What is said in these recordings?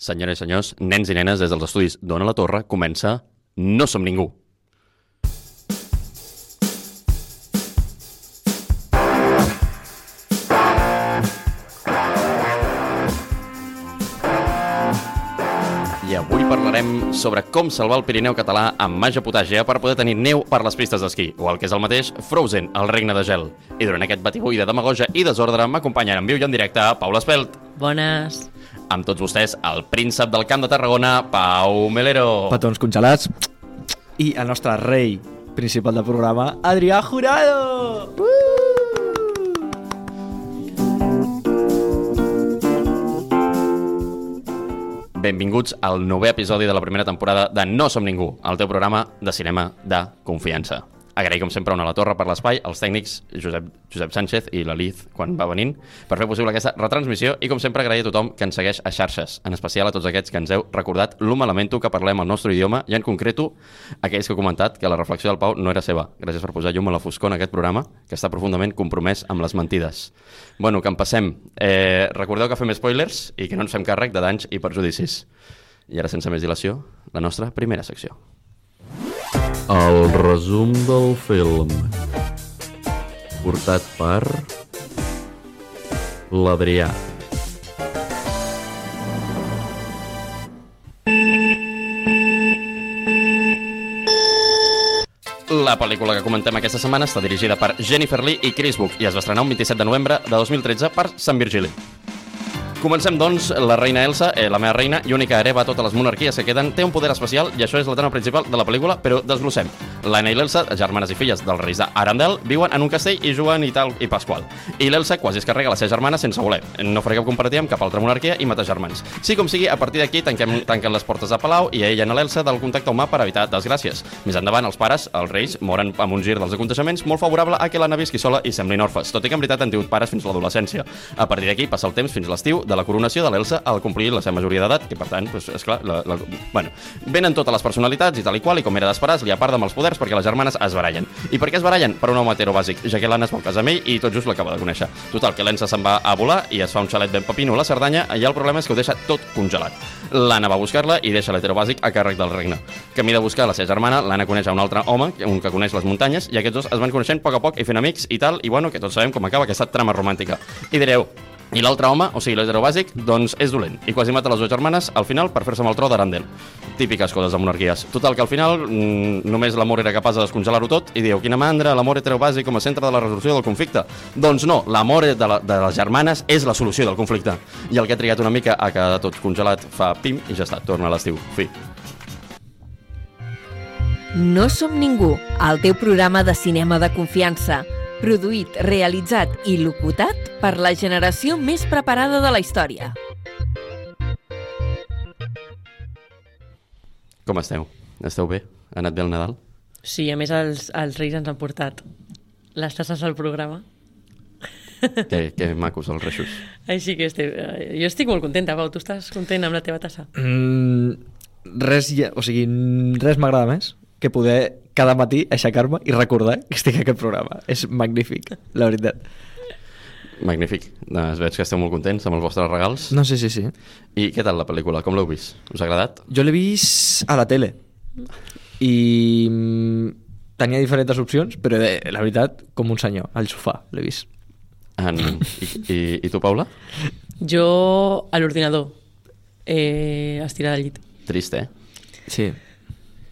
Senyores i senyors, nens i nenes, des dels estudis d'Ona la Torre, comença No som ningú. I avui parlarem sobre com salvar el Pirineu català amb màgia potàgia per poder tenir neu per les pistes d'esquí, o el que és el mateix, Frozen, el regne de gel. I durant aquest batibull de demagogia i desordre m'acompanyen en viu i en directe Paula Espelt. Bones. Amb tots vostès, el príncep del Camp de Tarragona, Pau Melero. petons congelats i el nostre rei principal del programa, Adrià Jurado! Benvinguts al novè episodi de la primera temporada de No som ningú, el teu programa de cinema de confiança. Agrair, com sempre, a la torre per l'espai, els tècnics Josep, Josep Sánchez i la Liz, quan va venint, per fer possible aquesta retransmissió i, com sempre, agrair a tothom que ens segueix a xarxes, en especial a tots aquests que ens heu recordat lo malamento que parlem el nostre idioma i, en concreto, aquells que heu comentat que la reflexió del Pau no era seva. Gràcies per posar llum a la foscor en aquest programa, que està profundament compromès amb les mentides. Bueno, que en passem. Eh, recordeu que fem spoilers i que no ens fem càrrec de danys i perjudicis. I ara, sense més dilació, la nostra primera secció. El resum del film. Portat per... L'Adrià. La pel·lícula que comentem aquesta setmana està dirigida per Jennifer Lee i Chris Book i es va estrenar un 27 de novembre de 2013 per Sant Virgili. Comencem, doncs, la reina Elsa, eh, la meva reina i única hereva a totes les monarquies que queden, té un poder especial i això és la trama principal de la pel·lícula, però desglossem. L'Anna i l'Elsa, germanes i filles dels reis d'Arandel, viuen en un castell i juguen i tal i pasqual. I l'Elsa quasi es carrega la seva germana sense voler. No faré cap comparativa amb cap altra monarquia i mata germans. Sí com sigui, a partir d'aquí tanquem, tanquen les portes de Palau i a ella i a l'Elsa del contacte humà per evitar desgràcies. Més endavant, els pares, els reis, moren amb un gir dels aconteixements molt favorable a que l'Anna visqui sola i semblin orfes, tot i que en veritat han tingut pares fins a l'adolescència. A partir d'aquí passa el temps fins l'estiu de la coronació de l'Elsa al complir la seva majoria d'edat, que per tant, doncs, esclar, la, la, bueno, venen totes les personalitats i tal i qual, i com era d'esperar, es li aparta amb els poders perquè les germanes es barallen. I per què es barallen? Per un home hetero bàsic, ja que l'Anna es vol casar amb ell i tot just l'acaba de conèixer. Total, que l'Ensa se'n va a volar i es fa un xalet ben pepino a la Cerdanya i el problema és que ho deixa tot congelat. L'Anna va buscar-la i deixa l'hetero bàsic a càrrec del regne. Camí de buscar la seva germana, l'Anna coneix a un altre home, un que coneix les muntanyes, i aquests dos es van coneixent a poc a poc i fent amics i tal, i bueno, que tots sabem com acaba aquesta trama romàntica. I direu, i l'altre home, o sigui, l'hetero bàsic, doncs és dolent. I quasi mata les dues germanes al final per fer-se amb el tro d'Arandel. Típiques coses de monarquies. Total, que al final mmm, només l'amor era capaç de descongelar-ho tot i diu, quina mandra, l'amor hetero bàsic com a centre de la resolució del conflicte. Doncs no, l'amor de, la, de les germanes és la solució del conflicte. I el que ha trigat una mica a quedar tot congelat fa pim i ja està, torna a l'estiu. Fi. No som ningú, el teu programa de cinema de confiança. Produït, realitzat i locutat per la generació més preparada de la història. Com esteu? Esteu bé? Ha anat bé el Nadal? Sí, a més els, els Reis ens han portat les tasses al programa. Que, que macos els reixos. Així que estic, eh, jo estic molt contenta, Pau. Tu estàs content amb la teva tassa? Mm, res, ja, o sigui, res m'agrada més que poder cada matí aixecar-me i recordar que estic a aquest programa. És magnífic, la veritat. Magnífic. Doncs veig que esteu molt contents amb els vostres regals. No sé, sí, sí. I què tal la pel·lícula? Com l'heu vist? Us ha agradat? Jo l'he vist a la tele i mm, tenia diferents opcions, però eh, la veritat, com un senyor, al sofà l'he vist. En... I, i, I tu, Paula? Jo a l'ordinador, eh, estirada al llit. Trist, eh? Sí.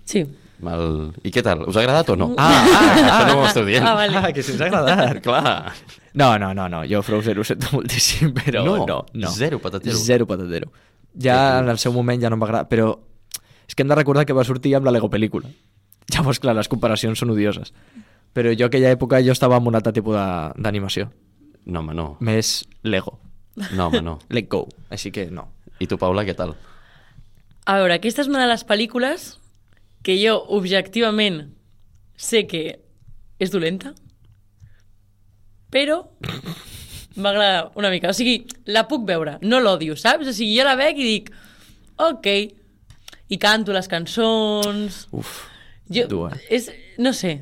Sí. Mal... I què tal? Us ha agradat o no? Ah, ah, Això no m'ho esteu dient. Ah, vale. Ah, que si ens ha agradat. Clar. No, no, no, no, jo Frozen ho sento moltíssim, però No, no, no. zero patatero. Zero patatero. Ja en el seu moment ja no m'agrada, però és que hem de recordar que va sortir amb la Lego pel·lícula. Llavors, clar, les comparacions són odioses. Però jo aquella època jo estava en un altre tipus de- d'animació. No, home, no. Més Lego. No, home, no. Let go. Així que no. I tu, Paula, què tal? A veure, aquesta és una de les pel·lícules que jo objectivament sé que és dolenta, però m'agrada una mica. O sigui, la puc veure, no l'odio, saps? O sigui, jo la veig i dic, ok, i canto les cançons... Uf, Jo, dur, eh? és, no sé,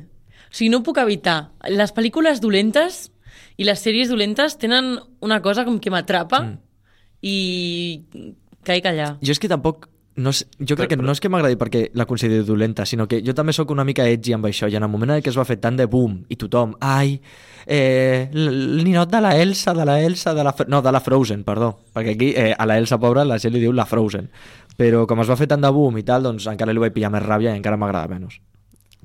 o sigui, no puc evitar. Les pel·lícules dolentes i les sèries dolentes tenen una cosa com que m'atrapa mm. i caic allà. Jo és que tampoc... No sé, jo crec Però- que no és que m'agradi perquè la consideri dolenta, sinó que jo també sóc una mica edgy amb això, i en el moment en què es va fer tant de boom, i tothom, ai, eh, el ninot de la Elsa, de la Elsa, de la... No, de la Frozen, perdó, perquè aquí eh, a la Elsa pobra la gent li diu la Frozen, però com es va fer tant de boom i tal, doncs encara li vaig pillar més ràbia i encara m'agrada menys.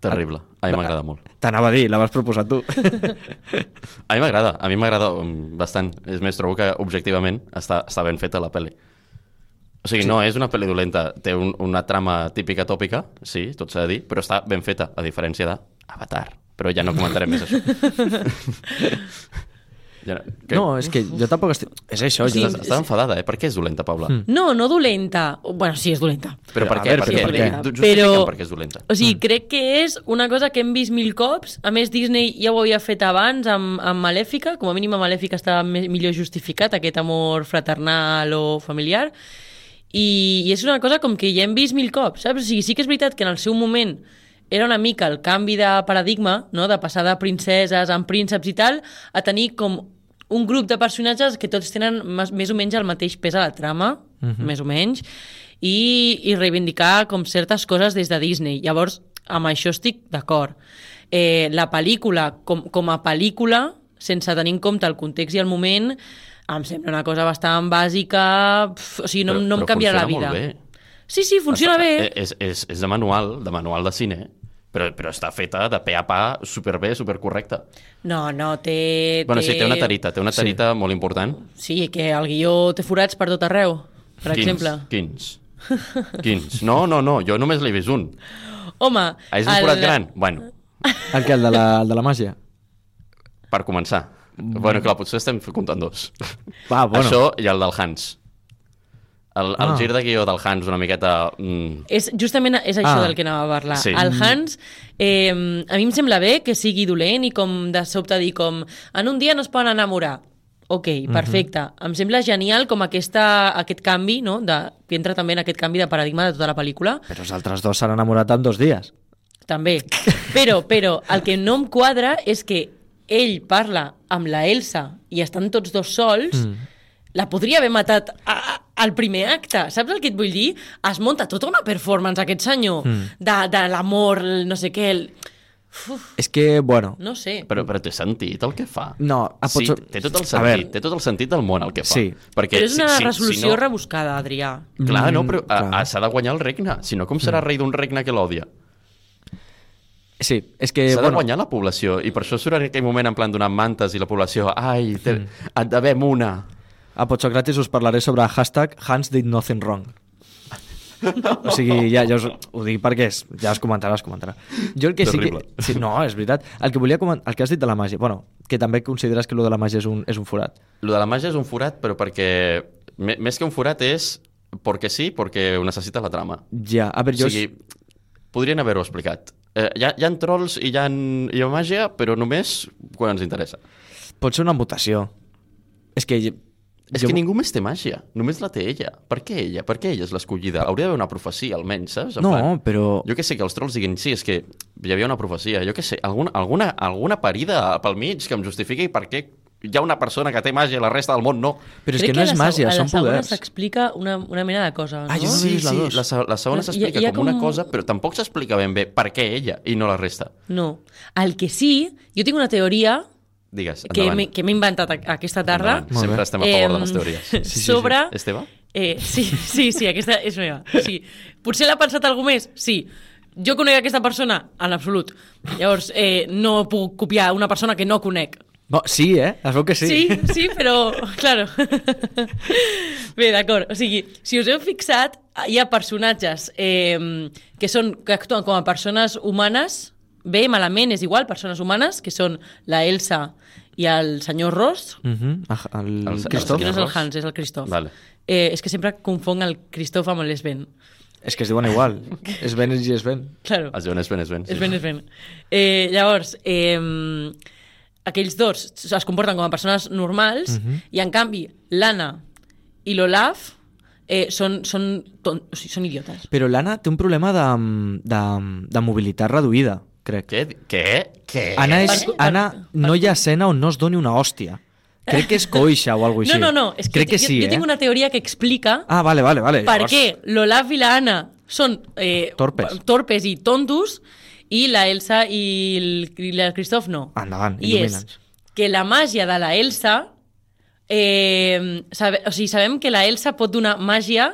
Terrible. A mi m'agrada molt. T'anava a dir, la vas proposar tu. A mi m'agrada, a mi m'agrada um, bastant. És més, trobo que objectivament està, està ben feta la pel·li. O sigui, sí. no és una pel·li dolenta, té un, una trama típica tòpica, sí, tot s'ha de dir, però està ben feta, a diferència d'Avatar. Però ja no comentarem més això. ja, no, que, No, és que jo tampoc estic... És això, Sí, jo... Estàs, estàs enfadada, eh? Per què és dolenta, Paula? Mm. No, no dolenta. Bueno, sí, és dolenta. Però per A què? veure, per però què? per què? Però- per què és dolenta. O sigui, crec que és una cosa que hem vist mil cops. A més, Disney ja ho havia fet abans amb, amb Malèfica. Com a mínim, a Malèfica estava millor justificat, aquest amor fraternal o familiar. I, I és una cosa com que ja hem vist mil cops, saps? O sigui, sí que és veritat que en el seu moment era una mica el canvi de paradigma, no? de passar de princeses amb prínceps i tal, a tenir com un grup de personatges que tots tenen més, més o menys el mateix pes a la trama, uh -huh. més o menys, i, i reivindicar com certes coses des de Disney. Llavors, amb això estic d'acord. Eh, la pel·lícula, com, com a pel·lícula, sense tenir en compte el context i el moment, em sembla una cosa bastant bàsica, pf, o sigui, no, Però- no em canviarà la vida. bé. Sí, sí, funciona bé. Eh, És, és, és de manual, de manual de cine, però, però està feta de pe a pa superbé, supercorrecta. No, no, té... Bueno, sí, té una tarita, té una tarita sí. molt important. Sí, que el guió té forats per tot arreu, per Quins? exemple. Quins? Quins? No, no, no, jo només l'he vist un. Home... Ah, és un forat gran? Bueno, El que, el de la, el de la màgia? per començar. Bueno, clar, potser estem comptant dos. Va, bueno. Això i el del Hans. El, el Ah. gir de guió del Hans una miqueta... Mm, És, justament és això Ah. del que anava a parlar. Sí. El Hans, eh, a mi em sembla bé que sigui dolent i com de sobte dir com en un dia no es poden enamorar. Ok, perfecte. Em sembla genial com aquesta, aquest canvi, no? De, que entra també en aquest canvi de paradigma de tota la pel·lícula. Però els altres dos s'han enamorat en dos dies. També. Però, però, el que no em quadra és que ell parla amb la Elsa i estan tots dos sols, mm. la podria haver matat a, a, al primer acte. Saps el que et vull dir? Es munta tota una performance, aquest senyor, mm. de, de l'amor, no sé què... El... Uf, És que, bueno... no sé. però, però té sentit el que fa. No, a sí, potser- té tot el A sentit, veure. té tot el sentit del món el que fa. Sí. Perquè Però és una si, resolució si no, rebuscada, Adrià. Clar, no, però Mm, a- a- s'ha de guanyar el regne. Si no, com serà rei d'un regne que l'odia? Sí, és que, S'ha de bueno... guanyar la població. I per això surt en aquell moment en plan donant mantes i la població, ai, te, Mm. et devem una. A Potsocrates us parlaré sobre hashtag Hans did nothing wrong. O sigui, ja, ja us, ho dic perquè és, ja es comentarà, es comentarà. Jo el que sí Terrible. que... Sí, no, és veritat. El que volia comentar, el que has dit de la màgia, bueno, que també consideres que lo de la màgia és un, és un forat. Lo de la màgia és un forat, però perquè... me- Més que un forat és perquè sí, perquè ho necessita la trama. Ja, a veure, O jo... sigui, podrien haver-ho explicat. Eh, hi, ha, hi ha trolls i hi ha, hi ha màgia, però només quan ens interessa. Pot ser una mutació. És que... És que ningú més té màgia, només la té ella. Per què ella? Per què ella és l'escollida? Hauria d'haver una profecia, almenys, saps? En No, plan, però... Jo que sé, que els trolls diguin, sí, és que hi havia una profecia, jo que sé, alguna, alguna, alguna parida pel mig que em justifiqui per què hi ha una persona que té màgia i la resta del món no. Però és Crec que no és la seg- màgia, a són la segona poders. s'explica una, una mena de cosa, no? Ah, jo no- Sí, vist la sí, la, se- la segona s'explica ha com una com- cosa, però tampoc s'explica ben bé per què ella i no la resta. No. El que sí, jo tinc una teoria Digues, que endavant. m'he que m'he inventat a- aquesta tarda. Endavant. Sempre estem a favor de les teories. sí, sí. sobre... Esteve? Eh, sí, sí, sí, aquesta és meva. Sí. Potser l'ha pensat algú més? Sí. Jo conec aquesta persona? En absolut. Llavors, eh, no puc copiar una persona que no conec. Bo, sí, eh? Es veu que sí. Sí, sí, però, claro. Bé, d'acord. O sigui, si us heu fixat, hi ha personatges eh, que, són, que actuen com a persones humanes, bé, malament, és igual, persones humanes, que són la Elsa i el senyor Ross, Uh -huh. El, El- el el Christoph. que no és el? Hans, és el Christoph. Vale. Eh, és que sempre confong el Christoph amb l'Esben. És que es diuen igual. és Ben i és Ben. Claro. Es ben, és ben, és ben. És ben, és ben. Eh, llavors, eh, aquells dos es comporten com a persones normals i, en canvi, l'Anna i l'Olaf eh, són, són, ton... o sigui, són idiotes. Però l'Anna té un problema de, de, de mobilitat reduïda, crec. Què? Què? Què? Anna, és, Per- per- Anna per- no hi ha escena on no es doni una hòstia. Crec que és coixa o alguna No, així. no, no, és que, Crec que jo, sí, jo eh? tinc una teoria que explica Ah, vale, vale, vale. per Llavors- què l'Olaf i la Anna són eh, Torpes. torpes i tontos i la Elsa i el, i el Christoph no. Endavant, I és que la màgia de la Elsa... Eh, sabe, o sigui, sabem que la Elsa pot donar màgia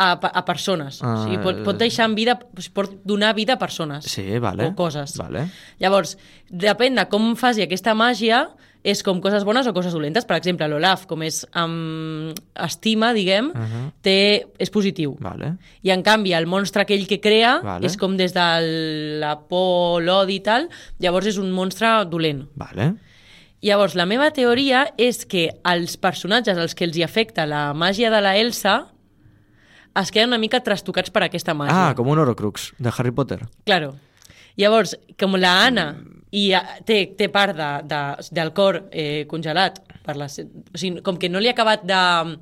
a, a persones. Ah, o sigui, pot, pot deixar en vida, pot donar vida a persones. Sí, vale. O coses. Vale. Llavors, depèn de com faci aquesta màgia, és com coses bones o coses dolentes. Per exemple, l'Olaf, com és amb estima, diguem, uh Mhm. -huh. té, és positiu. Vale. I en canvi, el monstre aquell que crea Vale. és com des de la por, l'odi i tal, llavors és un monstre dolent. Vale. Llavors, la meva teoria és que els personatges als que els hi afecta la màgia de la Elsa es queden una mica trastocats per aquesta màgia. Ah, com un Horocrux de Harry Potter. Claro. Llavors, com la Anna i eh, té, té part de, de, del cor eh, congelat, per la, o sigui, com que no li ha acabat de,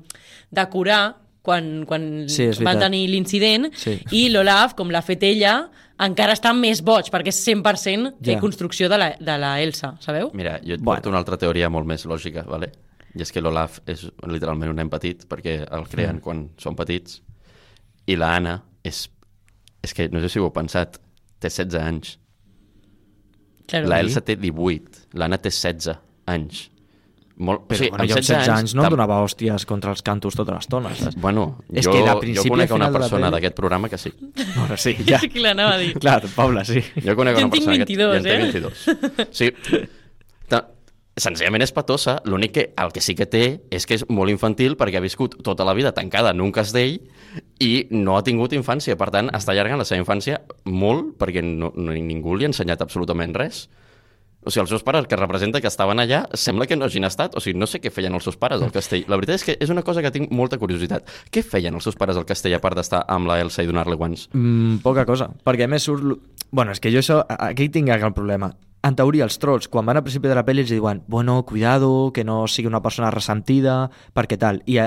de curar quan, quan Sí, veritat. tenir l'incident, Sí. i l'Olaf, com l'ha fet ella, encara està més boig, perquè és 100% Ja. construcció de la, de la Elsa, sabeu? Mira, jo et Bueno. porto una altra teoria molt més lògica, vale? i és que l'Olaf és literalment un nen petit, perquè el creen Mm. quan són petits, i la Anna és... És que no sé si ho heu pensat, té 16 anys. Claro. La Elsa té 18, l'Anna té 16 anys. Molt, Però, bueno, jo amb 16 anys no em tam- donava hòsties contra els cantos tota l'estona? Bueno, És jo, que a jo principi conec una final de la persona d'aquest programa que sí. Bueno, sí, ja. És que l'anava a dir. Clar, Paula, sí. Jo conec Jo una persona 22, que... eh? Jo en té 22. Sí. Ta- Senzillament és patosa, l'únic que el que sí que té és que és molt infantil perquè ha viscut tota la vida tancada en un castell i no ha tingut infància. Per tant, està allargant la seva infància molt perquè no, no, ningú li ha ensenyat absolutament res. O sigui, els seus pares que representa que estaven allà, sembla que no hagin estat. O sigui, no sé què feien els seus pares al castell. La veritat és que és una cosa que tinc molta curiositat. Què feien els seus pares al castell a part d'estar amb la Elsa i donar-li guants? Mm, poca cosa, perquè a més surt... Bueno, és que jo això, aquí tinc el problema. En teoria, els trolls, quan van al principi de la pel·li, els diuen bueno, cuidado, que no sigui una persona ressentida, perquè tal. I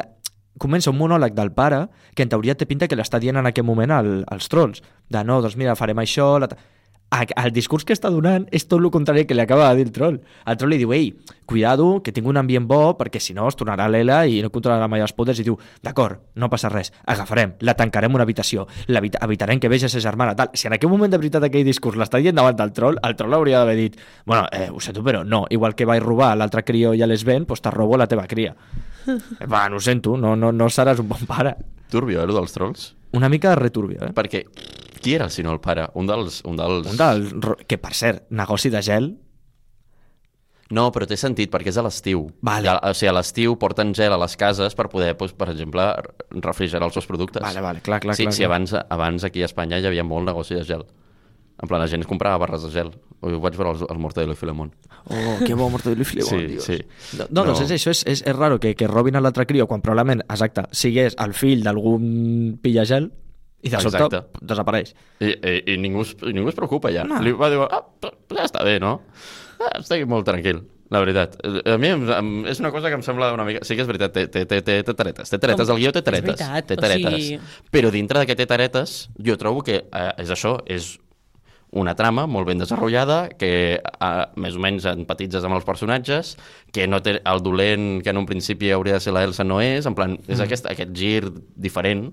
comença un monòleg del pare que en teoria té pinta que l'està dient en aquest moment al, als trolls. De no, doncs mira, farem això... La... ta-". A- El discurs que està donant és tot el contrari que li acaba de dir el troll. El troll li diu, ei, cuidado, que tinc un ambient bo, perquè si no es tornarà l'Ela i no controlarà mai els poders, i diu, d'acord, no passa res, agafarem, la tancarem una habitació, l'evita- evitarem que vegi a sa germana, tal. Si en aquell moment de veritat aquell discurs l'està dient davant del troll, el troll hauria d'haver dit, bueno, eh, ho sento, però no, igual que vaig robar l'altre crió i a l'Esben, doncs te robo la teva cria. Va, no ho sento, no, no, no seràs un bon pare. Turbio, eh, allò dels trolls? Una mica returbio, eh? Perquè qui era, si no el pare? Un dels... Un dels... Un del, ro- que per cert, negoci de gel, No, però té sentit, perquè és a l'estiu. Vale. A- O sigui, a l'estiu porten gel a les cases per poder, doncs, per exemple, refrigerar els seus productes. Vale, vale, clar, clar, sí, clar, Sí, clar. abans, abans aquí a Espanya hi havia molt negoci de gel. En plan, la gent comprava barres de gel. Ho vaig veure al, al Mortadelo i Filemón. Oh, que bo Mortadelo i Filemón, Sí, Dios. sí. No, no, doncs No. és això, és, és, és raro que, que robin a l'altre crio quan probablement, exacte, sigués el fill d'algun pillagel i de sobte Exacte. desapareix. I, i, i, ningú, es, i ningú es preocupa ja. No. Li va dir, ah, però ja està bé, no? Ah, estic molt tranquil, la veritat. A mi em, em, és una cosa que em sembla una mica... Sí que és veritat, té, té, té, té, taretes. Té taretes, el guió té és taretes. veritat, té o taretes. sigui- Però dintre d'aquest té taretes, jo trobo que eh, és això, és una trama molt ben desenvolupada, que eh, més o menys empatitzes amb els personatges, que no té el dolent que en un principi hauria de ser la Elsa no és, en plan, és aquest, aquest gir diferent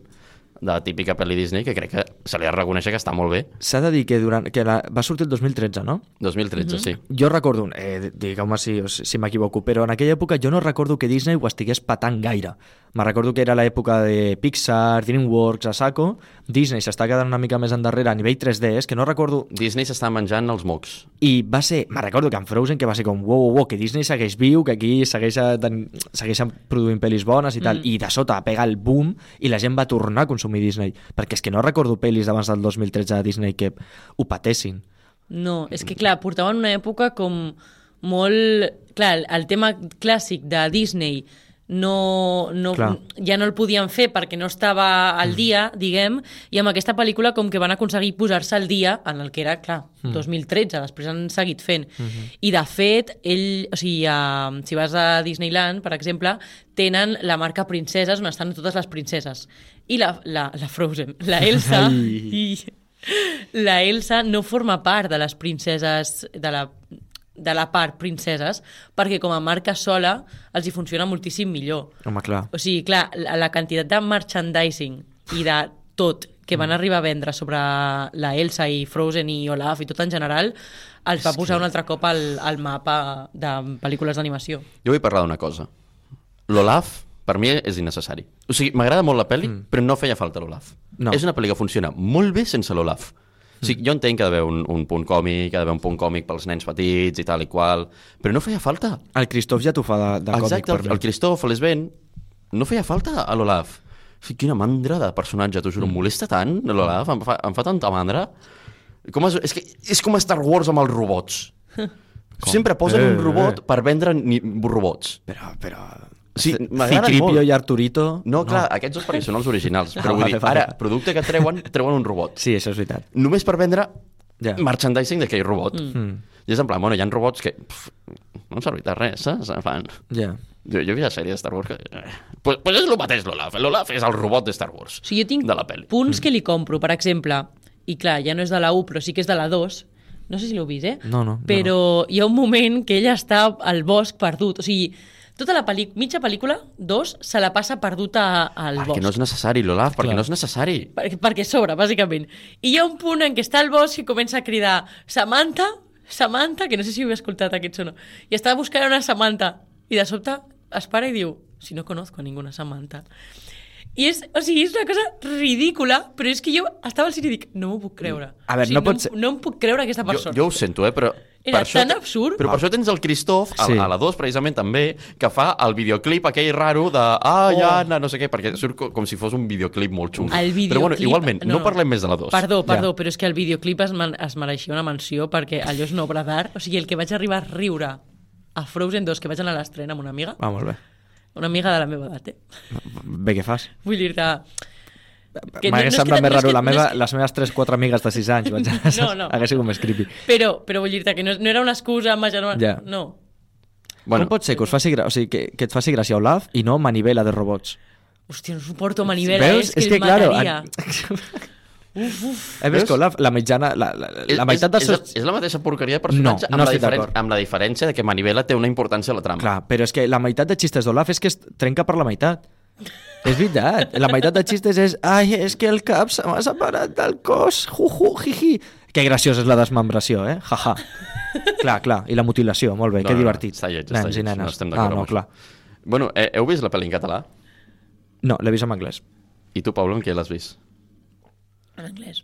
de la típica pel·li Disney que crec que se li ha de reconèixer que està molt bé. S'ha de dir que, durant, que la, va sortir el 2013, no? 2013, sí. Jo recordo, eh, digueu-me si, si m'equivoco, però en aquella època jo no recordo que Disney ho estigués patant gaire. Me recordo que era l'època de Pixar, DreamWorks, a saco. Disney s'està quedant una mica més endarrere a nivell 3D, és que no recordo... Disney s'està menjant els mocs. I va ser, me recordo que en Frozen que va ser com, wow, wow, wow, que Disney segueix viu, que aquí segueix, eh, ten, segueixen produint pel·lis bones i tal, mm. i de sota pega el boom i la gent va tornar a consumir Disney, perquè és que no recordo pel·lis d'abans del 2013 de Disney que ho patessin. No, és que clar, portaven una època com molt... Clar, el tema clàssic de Disney no, no, Clar. ja no el podien fer perquè no estava al dia, diguem, i amb aquesta pel·lícula com que van aconseguir posar-se al dia en el que era, clar, 2013, després han seguit fent. I de fet, ell, o sigui, a, si vas a Disneyland, per exemple, tenen la marca Princeses on estan totes les princeses. I la, la, la Frozen, la Elsa... Ai. I, la Elsa no forma part de les princeses de la de la part princeses, perquè com a marca sola els hi funciona moltíssim millor. Home, clar. O sigui, clar, la, la quantitat de merchandising i de tot que van arribar a vendre sobre la Elsa i Frozen i Olaf i tot en general, els va posar un altre cop al, al mapa de pel·lícules d'animació. Jo vull parlar d'una cosa. L'Olaf, per mi, és innecessari. O sigui, m'agrada molt la pel·li, mm. però no feia falta l'Olaf. No. És una pel·li que funciona molt bé sense l'Olaf. O sigui, jo entenc que ha d'haver un, un punt còmic, que ha d'haver un punt còmic pels nens petits i tal i qual, però no feia falta. El Christoph ja t'ho fa de, de còmic Exacte, el, el Christoph, l'Esben, no feia falta a l'Olaf. O sigui, quina mandra de personatge, t'ho juro, em molesta tant l'Olaf, em, fa, em fa tanta mandra. Com es, és, que, és com Star Wars amb els robots. Sempre posen Eh, un robot eh. per vendre ni, robots. Però, però... Sí, Citripio molt. i Arturito... No, clar, aquests dos perquè són els originals. Però Ah, vull vale, dir, ara, producte que treuen, treuen un robot. Sí, això és veritat. Només per vendre Ja. merchandising d'aquell robot. Mm. I és en plan, bueno, hi ha robots que pff, no han servit de res, saps? En plan, Ja. jo, jo he vist la sèrie de Star Wars que... Eh, pues, pues és el mateix l'Olaf. L'Olaf és el robot de Star Wars. O sigui, jo tinc De la pel·li. punts que li compro, per exemple, i clar, ja no és de la 1, però sí que és de la 2, no sé si l'heu vist, eh? No, no, Però hi ha un moment que ella està al bosc perdut, o sigui, tota la pel·lícula, mitja pel·lícula, dos, se la passa perduta al Perquè bosc. no és necessari, l'Olaf, perquè Clar. no és necessari. perquè, perquè sobra, bàsicament. I hi ha un punt en què està al bosc i comença a cridar Samantha, Samantha, que no sé si ho he escoltat aquest o no, i està buscant una Samantha, i de sobte es para i diu, si no conozco a ninguna Samantha. I és, o sigui, és una cosa ridícula, però és que jo estava al cine i dic, no m'ho puc creure. A veure, o sigui, no pot ser- No em puc creure aquesta Jo, persona. jo ho sento, eh, però... Era per això tan absurd. Però per això tens el Christoph, a, Sí. a la 2 precisament també, que fa el videoclip aquell raro de ah, Oh. ja, Anna, no sé què, perquè surt co- com si fos un videoclip molt xungo. El videoclip... Però bueno, igualment, no, no parlem més de la 2. Perdó, perdó, Ja. però és que el videoclip es, man es mereixia una menció perquè allò és una obra d'art. O sigui, el que vaig arribar a riure a Frozen 2, que vaig anar a l'estrena amb una amiga, Va, molt bé. Una amiga de la meva edat, eh? Bé, què fas? Vull dir-te... que no- M'hagués no és semblat que- més no és raro que- la no és meva, que- les meves 3-4 amigues de 6 anys. Vaig No, no. Hagués sigut més creepy. Però, però vull dir-te que no, no era una excusa ma germana. Ja. No. Bueno, Com pot ser que, us faci o sigui, que, que et faci gràcia Olaf i no Manivela de robots? Hòstia, no suporto Manivela, eh? Veus? és que, el mataria. uf. Eh, veus que Olaf, la mitjana, la, la, la meitat dels és, seus... és, és la mateixa porqueria de personatge, No, amb, no la estic diferen- d'acord. amb la diferència de que Manivela té una importància a la trama. Clar, però és que la meitat de xistes d'Olaf és que es trenca per la meitat. És veritat. La meitat de xistes és ai, és que el cap se m'ha separat del cos. Ju, ju, jiji. Que graciós és la desmembració, eh? Ja, ja. clar, clar. I la mutilació, molt bé. No, que no, no, divertit. està lleig, Nens està i lleig, nenes. no estem ah, d'acord no, amb clar. Bueno, eh, heu vist la pel·li en català? No, l'he vist en anglès. I tu, Pablo, en què l'has vist? En anglès.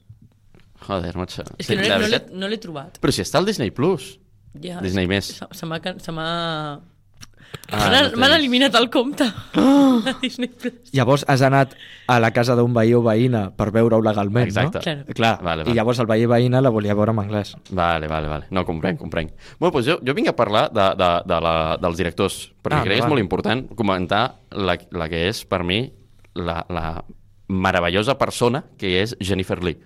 Joder, macho. És que no l'he no veritat- no l'he trobat. Però si està al Disney+. Plus. Ja, Disney més. Se, se m'ha... can- Se m'ha... Ah, M'han no eliminat el compte. a Disney Plus. Llavors has anat a la casa d'un veí o veïna per veure-ho legalment, Exacte. no? Claro. Clar, Vale, i vale. llavors el veí o veïna la volia veure en anglès. Vale, vale, vale. No, comprenc, comprenc. Bueno, doncs jo, jo vinc a parlar de, de, de la, dels directors, perquè Ah, crec que és molt important comentar la, la que és, per mi, la, la meravellosa persona que és Jennifer Lee.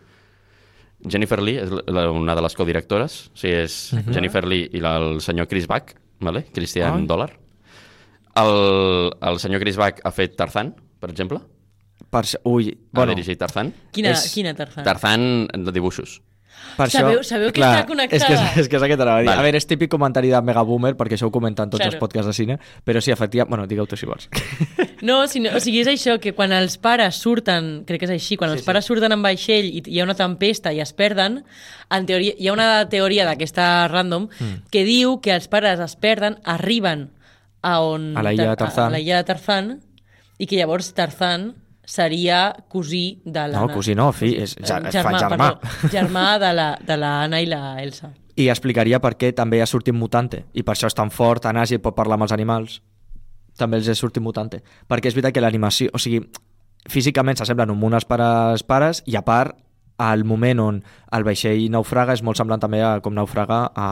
Jennifer Lee és la, una de les codirectores, o sigui, és uh -huh. Jennifer Lee i la, el senyor Chris Bach, vale? Christian Ai. Dollar. El, el senyor Chris Bach ha fet Tarzan, per exemple. Per... això- Ui, Bueno, ha dirigit Tarzan. Quina, És- quina Tarzan? Tarzan de dibuixos. per Sabeu- sabeu que està connectada? És que, és, és que és aquest anava a dir. Vale. A veure, és típic comentari de Mega Boomer, perquè això ho comenten tots Claro. els podcasts de cine, però sí, efectivament... Bueno, digue-ho tu si vols. No, sinó, o sigui, és això, que quan els pares surten, crec que és així, quan sí, els pares surten en vaixell i hi ha una tempesta i es perden, en teoria, hi ha una teoria d'aquesta random Mm. que diu que els pares es perden, arriben a on... A la illa de Tarzan. A la illa de Tarzan, i que llavors Tarzan seria cosí de l'Anna. No, cosí no, fill, és- ja- es fa germà. Perdó, germà de la, de la i la Elsa. I explicaria per què també ha sortit mutante, i per això és tan fort, tan àgil, pot parlar amb els animals. També els ha sortit mutante. Perquè és veritat que l'animació... O sigui, físicament s'assemblen un munt pares, pares i a part al moment on el vaixell naufraga és molt semblant també a com naufraga a,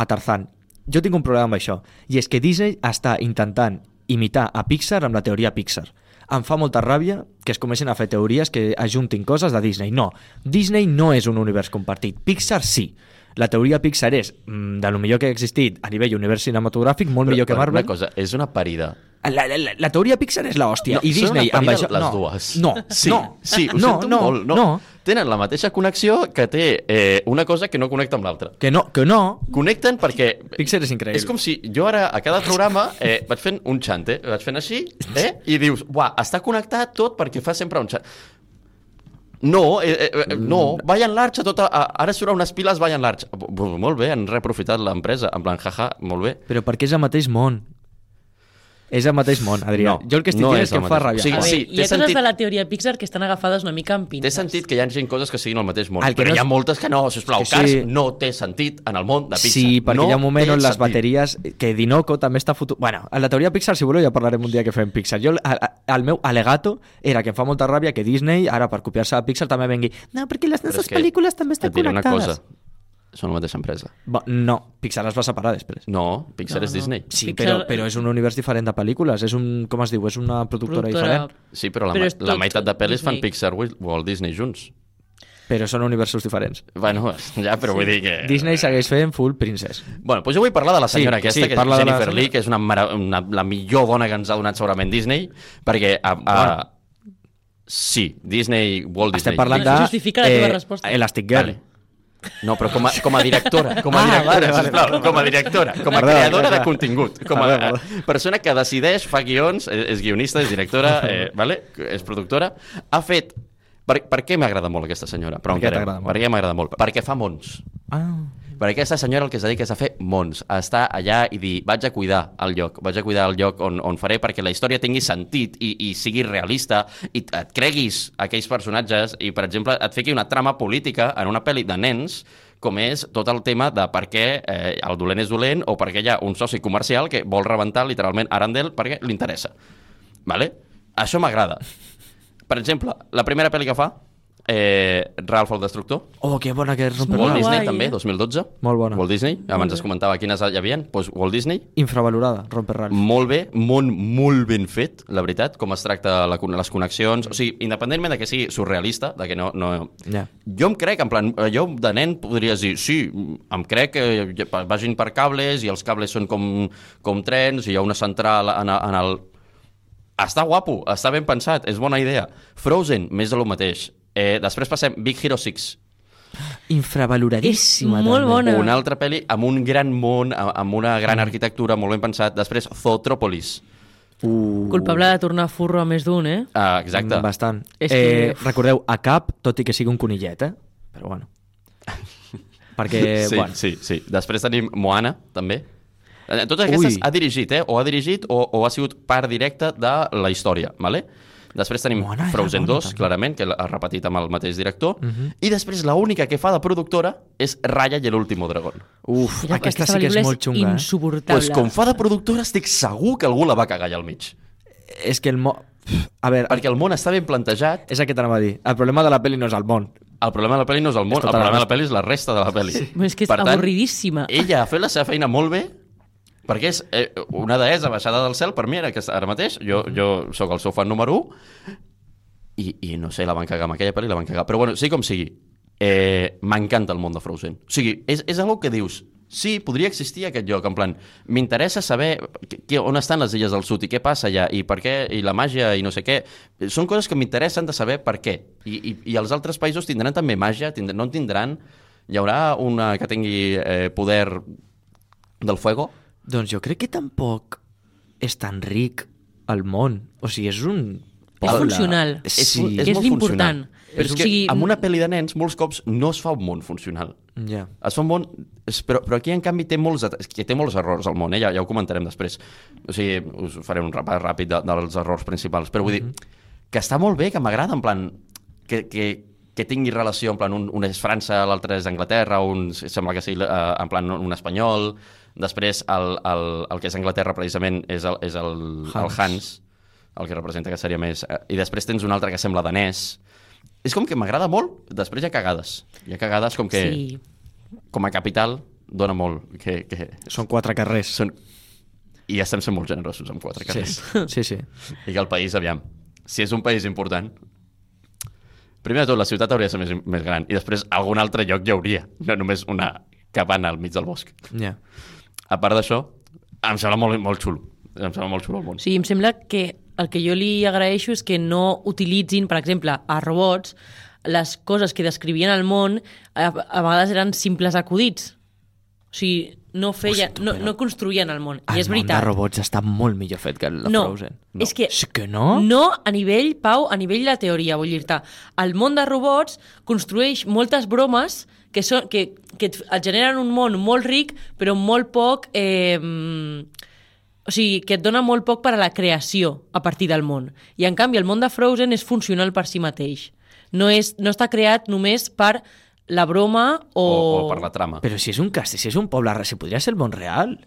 a Tarzan. Jo tinc un problema amb això, i és que Disney està intentant imitar a Pixar amb la teoria Pixar. Em fa molta ràbia que es comencin a fer teories que ajuntin coses de Disney. No, Disney no és un univers compartit. Pixar sí. La teoria Pixar és mm, de lo millor que ha existit a nivell univers cinematogràfic, molt millor que però Marvel. Una cosa, és una parida. La, la, la, la teoria Pixar és l'hòstia. No, I Disney amb això... les no, dues. No, Sí, no, sí, ho no, no, molt, no. no. tenen la mateixa connexió que té eh, una cosa que no connecta amb l'altra. Que no, que no. Connecten perquè... Pixar és increïble. És com si jo ara, a cada programa, eh, vaig fent un xante, vaig fent així, eh, i dius, uah, està connectat tot perquè fa sempre un xant. No, eh, eh, no, vaya en large, tota, ara surt unes piles, vaya en large. Molt bé, han reaprofitat l'empresa, en plan, jaja, molt bé. Però perquè és el mateix món. És el mateix món, Adrià. No, jo el que estic no dient és és que el em fa ràbia. Sí, A veure, sí, hi té ha coses sentit. de la teoria Pixar que estan agafades una mica amb Té pinces. sentit que hi ha gent coses que siguin al mateix món, El que però no hi ha és- moltes que no, sisplau. És que Cars sí. no té sentit en el món de Pixar. Sí, perquè no hi ha un moment té on les sentit. bateries... Que Dinoco també està fotut... Bueno, en la teoria Pixar, si voleu, ja parlarem un dia que fem Pixar. Jo, el, el meu alegato era que em fa molta ràbia que Disney, ara per copiar-se a Pixar, també vengui... No, perquè les és nostres pel·lícules també estan diré una connectades. cosa, són la mateixa empresa. Va, no, Pixar es va separar després. No, Pixar No, és no. Disney. Sí, Pixar- però, però és un univers diferent de pel·lícules. És un, com es diu, és una productora, Productora. diferent. Sí, però la, Però ma- és la tot meitat de pel·lis fan. Pixar i Walt Disney junts. Però són universos diferents. Bueno, ja, però vull dir que... Disney segueix fent full princess. Bueno, doncs jo vull parlar de la senyora Sí, aquesta, sí, que és la Jennifer senyora. Lee, que és una, mara, una, la millor dona que ens ha donat segurament Disney, perquè... A, a, sí, Disney, Walt Disney. Estem parlant de... justifica la teva resposta. Elastic Girl. Vale. No, però com a, com a directora, com a Ah, directora, vale, vale. sisplau, com a directora, com a creadora de contingut, com a eh, persona que decideix, fa guions, és, és guionista, és directora, eh, vale? és productora, ha fet... Per, per què m'agrada molt aquesta senyora? Però Per què t'agrada molt? Per què m'agrada molt? Perquè fa mons. Ah. Perquè aquesta senyora el que es dedica és a fer mons, a estar allà i dir, vaig a cuidar el lloc, vaig a cuidar el lloc on, on faré perquè la història tingui sentit i, i sigui realista i et creguis aquells personatges i, per exemple, et fiqui una trama política en una pel·li de nens com és tot el tema de per què eh, el dolent és dolent o per què hi ha un soci comercial que vol rebentar literalment Arendelle perquè li interessa. Vale? Això m'agrada. Per exemple, la primera pel·li que fa, eh, Ralph el Destructor, Oh, que bona que és Romper Walt Disney guai, també, eh? 2012. Molt bona. Walt Disney, abans es comentava quines hi havia, doncs Walt Disney, Infravalorada, Romper Ralph. molt bé, molt, molt ben fet, la veritat, com es tracta la, les connexions, o sigui, independentment de que sigui surrealista, de que no... no Ja. jo em crec, en plan, jo de nen podries dir, sí, em crec que vagin per cables i els cables són com, com trens i hi ha una central en, en el... Està guapo, està ben pensat, és bona idea. Frozen, més de lo mateix. Eh, després passem Big Hero 6, Infravaloradíssima. És molt també. bona. una altra pel·li amb un gran món, a- amb una gran arquitectura molt ben pensat. Després, Zootropolis. Uh, Culpable de tornar furro a més d'un, eh? Ah, exacte. Mm, Bastant. És eh, que- Recordeu, a cap, tot i que sigui un conillet, eh? Però bueno. Perquè, sí, bueno, sí, sí. Després tenim Moana, també. Eh, Totes Ui. aquestes ha dirigit, eh? O ha dirigit o, o ha sigut part directa de la història, vale? Després tenim era Frozen bona, 2, també. clarament, que ha repetit amb el mateix director. Mhm. Uh -huh. I després l'única que fa de productora és Raya i l'último dragón. uf, Mira, aquesta sí que és molt xunga, eh? insuportable. Pues com fa de productora estic segur que algú la va cagar allà al mig. És que el món... A veure, Perquè el món està ben plantejat, és el que t'anava a dir. El problema de la pel·li no és el món. El problema de la pel·li no és el món, És el tota la problema de la pel·li és la resta de la pel·li. Sí. És que és avorridíssima. Ella ha fet la seva feina molt bé, perquè és eh, una deessa baixada del cel per mi, ara, que ara mateix. Jo, jo sóc el seu fan número 1, i, i no sé, la van cagar amb aquella pel·li, la van cagar. Però bueno, sí com sigui, eh, m'encanta el món de Frozen. O sigui, és, és algo que dius, sí, podria existir aquest lloc, en plan, m'interessa saber que, que, on estan les illes del sud i què passa allà, i per què, i la màgia, i no sé què. Són coses que m'interessen de saber per què. I, i, I els altres països tindran també màgia, tindran, no en tindran, hi haurà una que tingui eh, poder del fuego? Doncs jo crec que tampoc és tan ric el món. O sigui, és un... És poble. funcional. Sí. que és molt l'important. Però és O que sigui, amb una pel·li de nens molts cops no es fa un món funcional. Ja. Es fa un món... és- Però, però aquí, en canvi, té molts, és que té molts errors al món, eh? ja, ja ho comentarem després. O sigui, us faré un repàs ràpid de, dels errors principals. Però vull dir, que està molt bé, que m'agrada, en plan, que, que, que tingui relació, en plan, un, un és França, l'altre és Anglaterra, un sembla que sigui, eh, en plan, un espanyol, després el, el, el que és Anglaterra, precisament, és el, és el, Hans. el Hans. El que representa que seria més... eh, I després tens un altre que sembla danès. És com que m'agrada molt, després hi ha cagades. Hi ha cagades com que, Sí. com a capital, dona molt. Que, que Són quatre carrers. són... I ja estem sent molt generosos amb quatre carrers. Sí, sí. I que el país, aviam, si és un país important, primer de tot, la ciutat hauria de ser més, més gran i després algun altre lloc hi hauria, no només una cabana al mig del bosc. Ja. A part d'això, em sembla molt, molt xulo. Em sembla molt xulo el món. Sigui, em sembla que el que jo li agraeixo és que no utilitzin, per exemple, a robots les coses que descrivien el món a, a vegades eren simples acudits. O sigui, no, feia, Hosti, no, no construïen el món. El I és món veritat. de robots està molt millor fet que el de no, Frozen. és que, Sí que no? No a nivell, Pau, a nivell de teoria, vull dir-te. El món de robots construeix moltes bromes que, són, que, que et, et generen un món molt ric, però molt poc... Eh, o sigui, que et dona molt poc per a la creació a partir del món. I, en canvi, el món de Frozen és funcional per si mateix. No, és, no està creat només per la broma o... O, o per la trama. Però si és un castell, si és un poble, si podria ser el món real.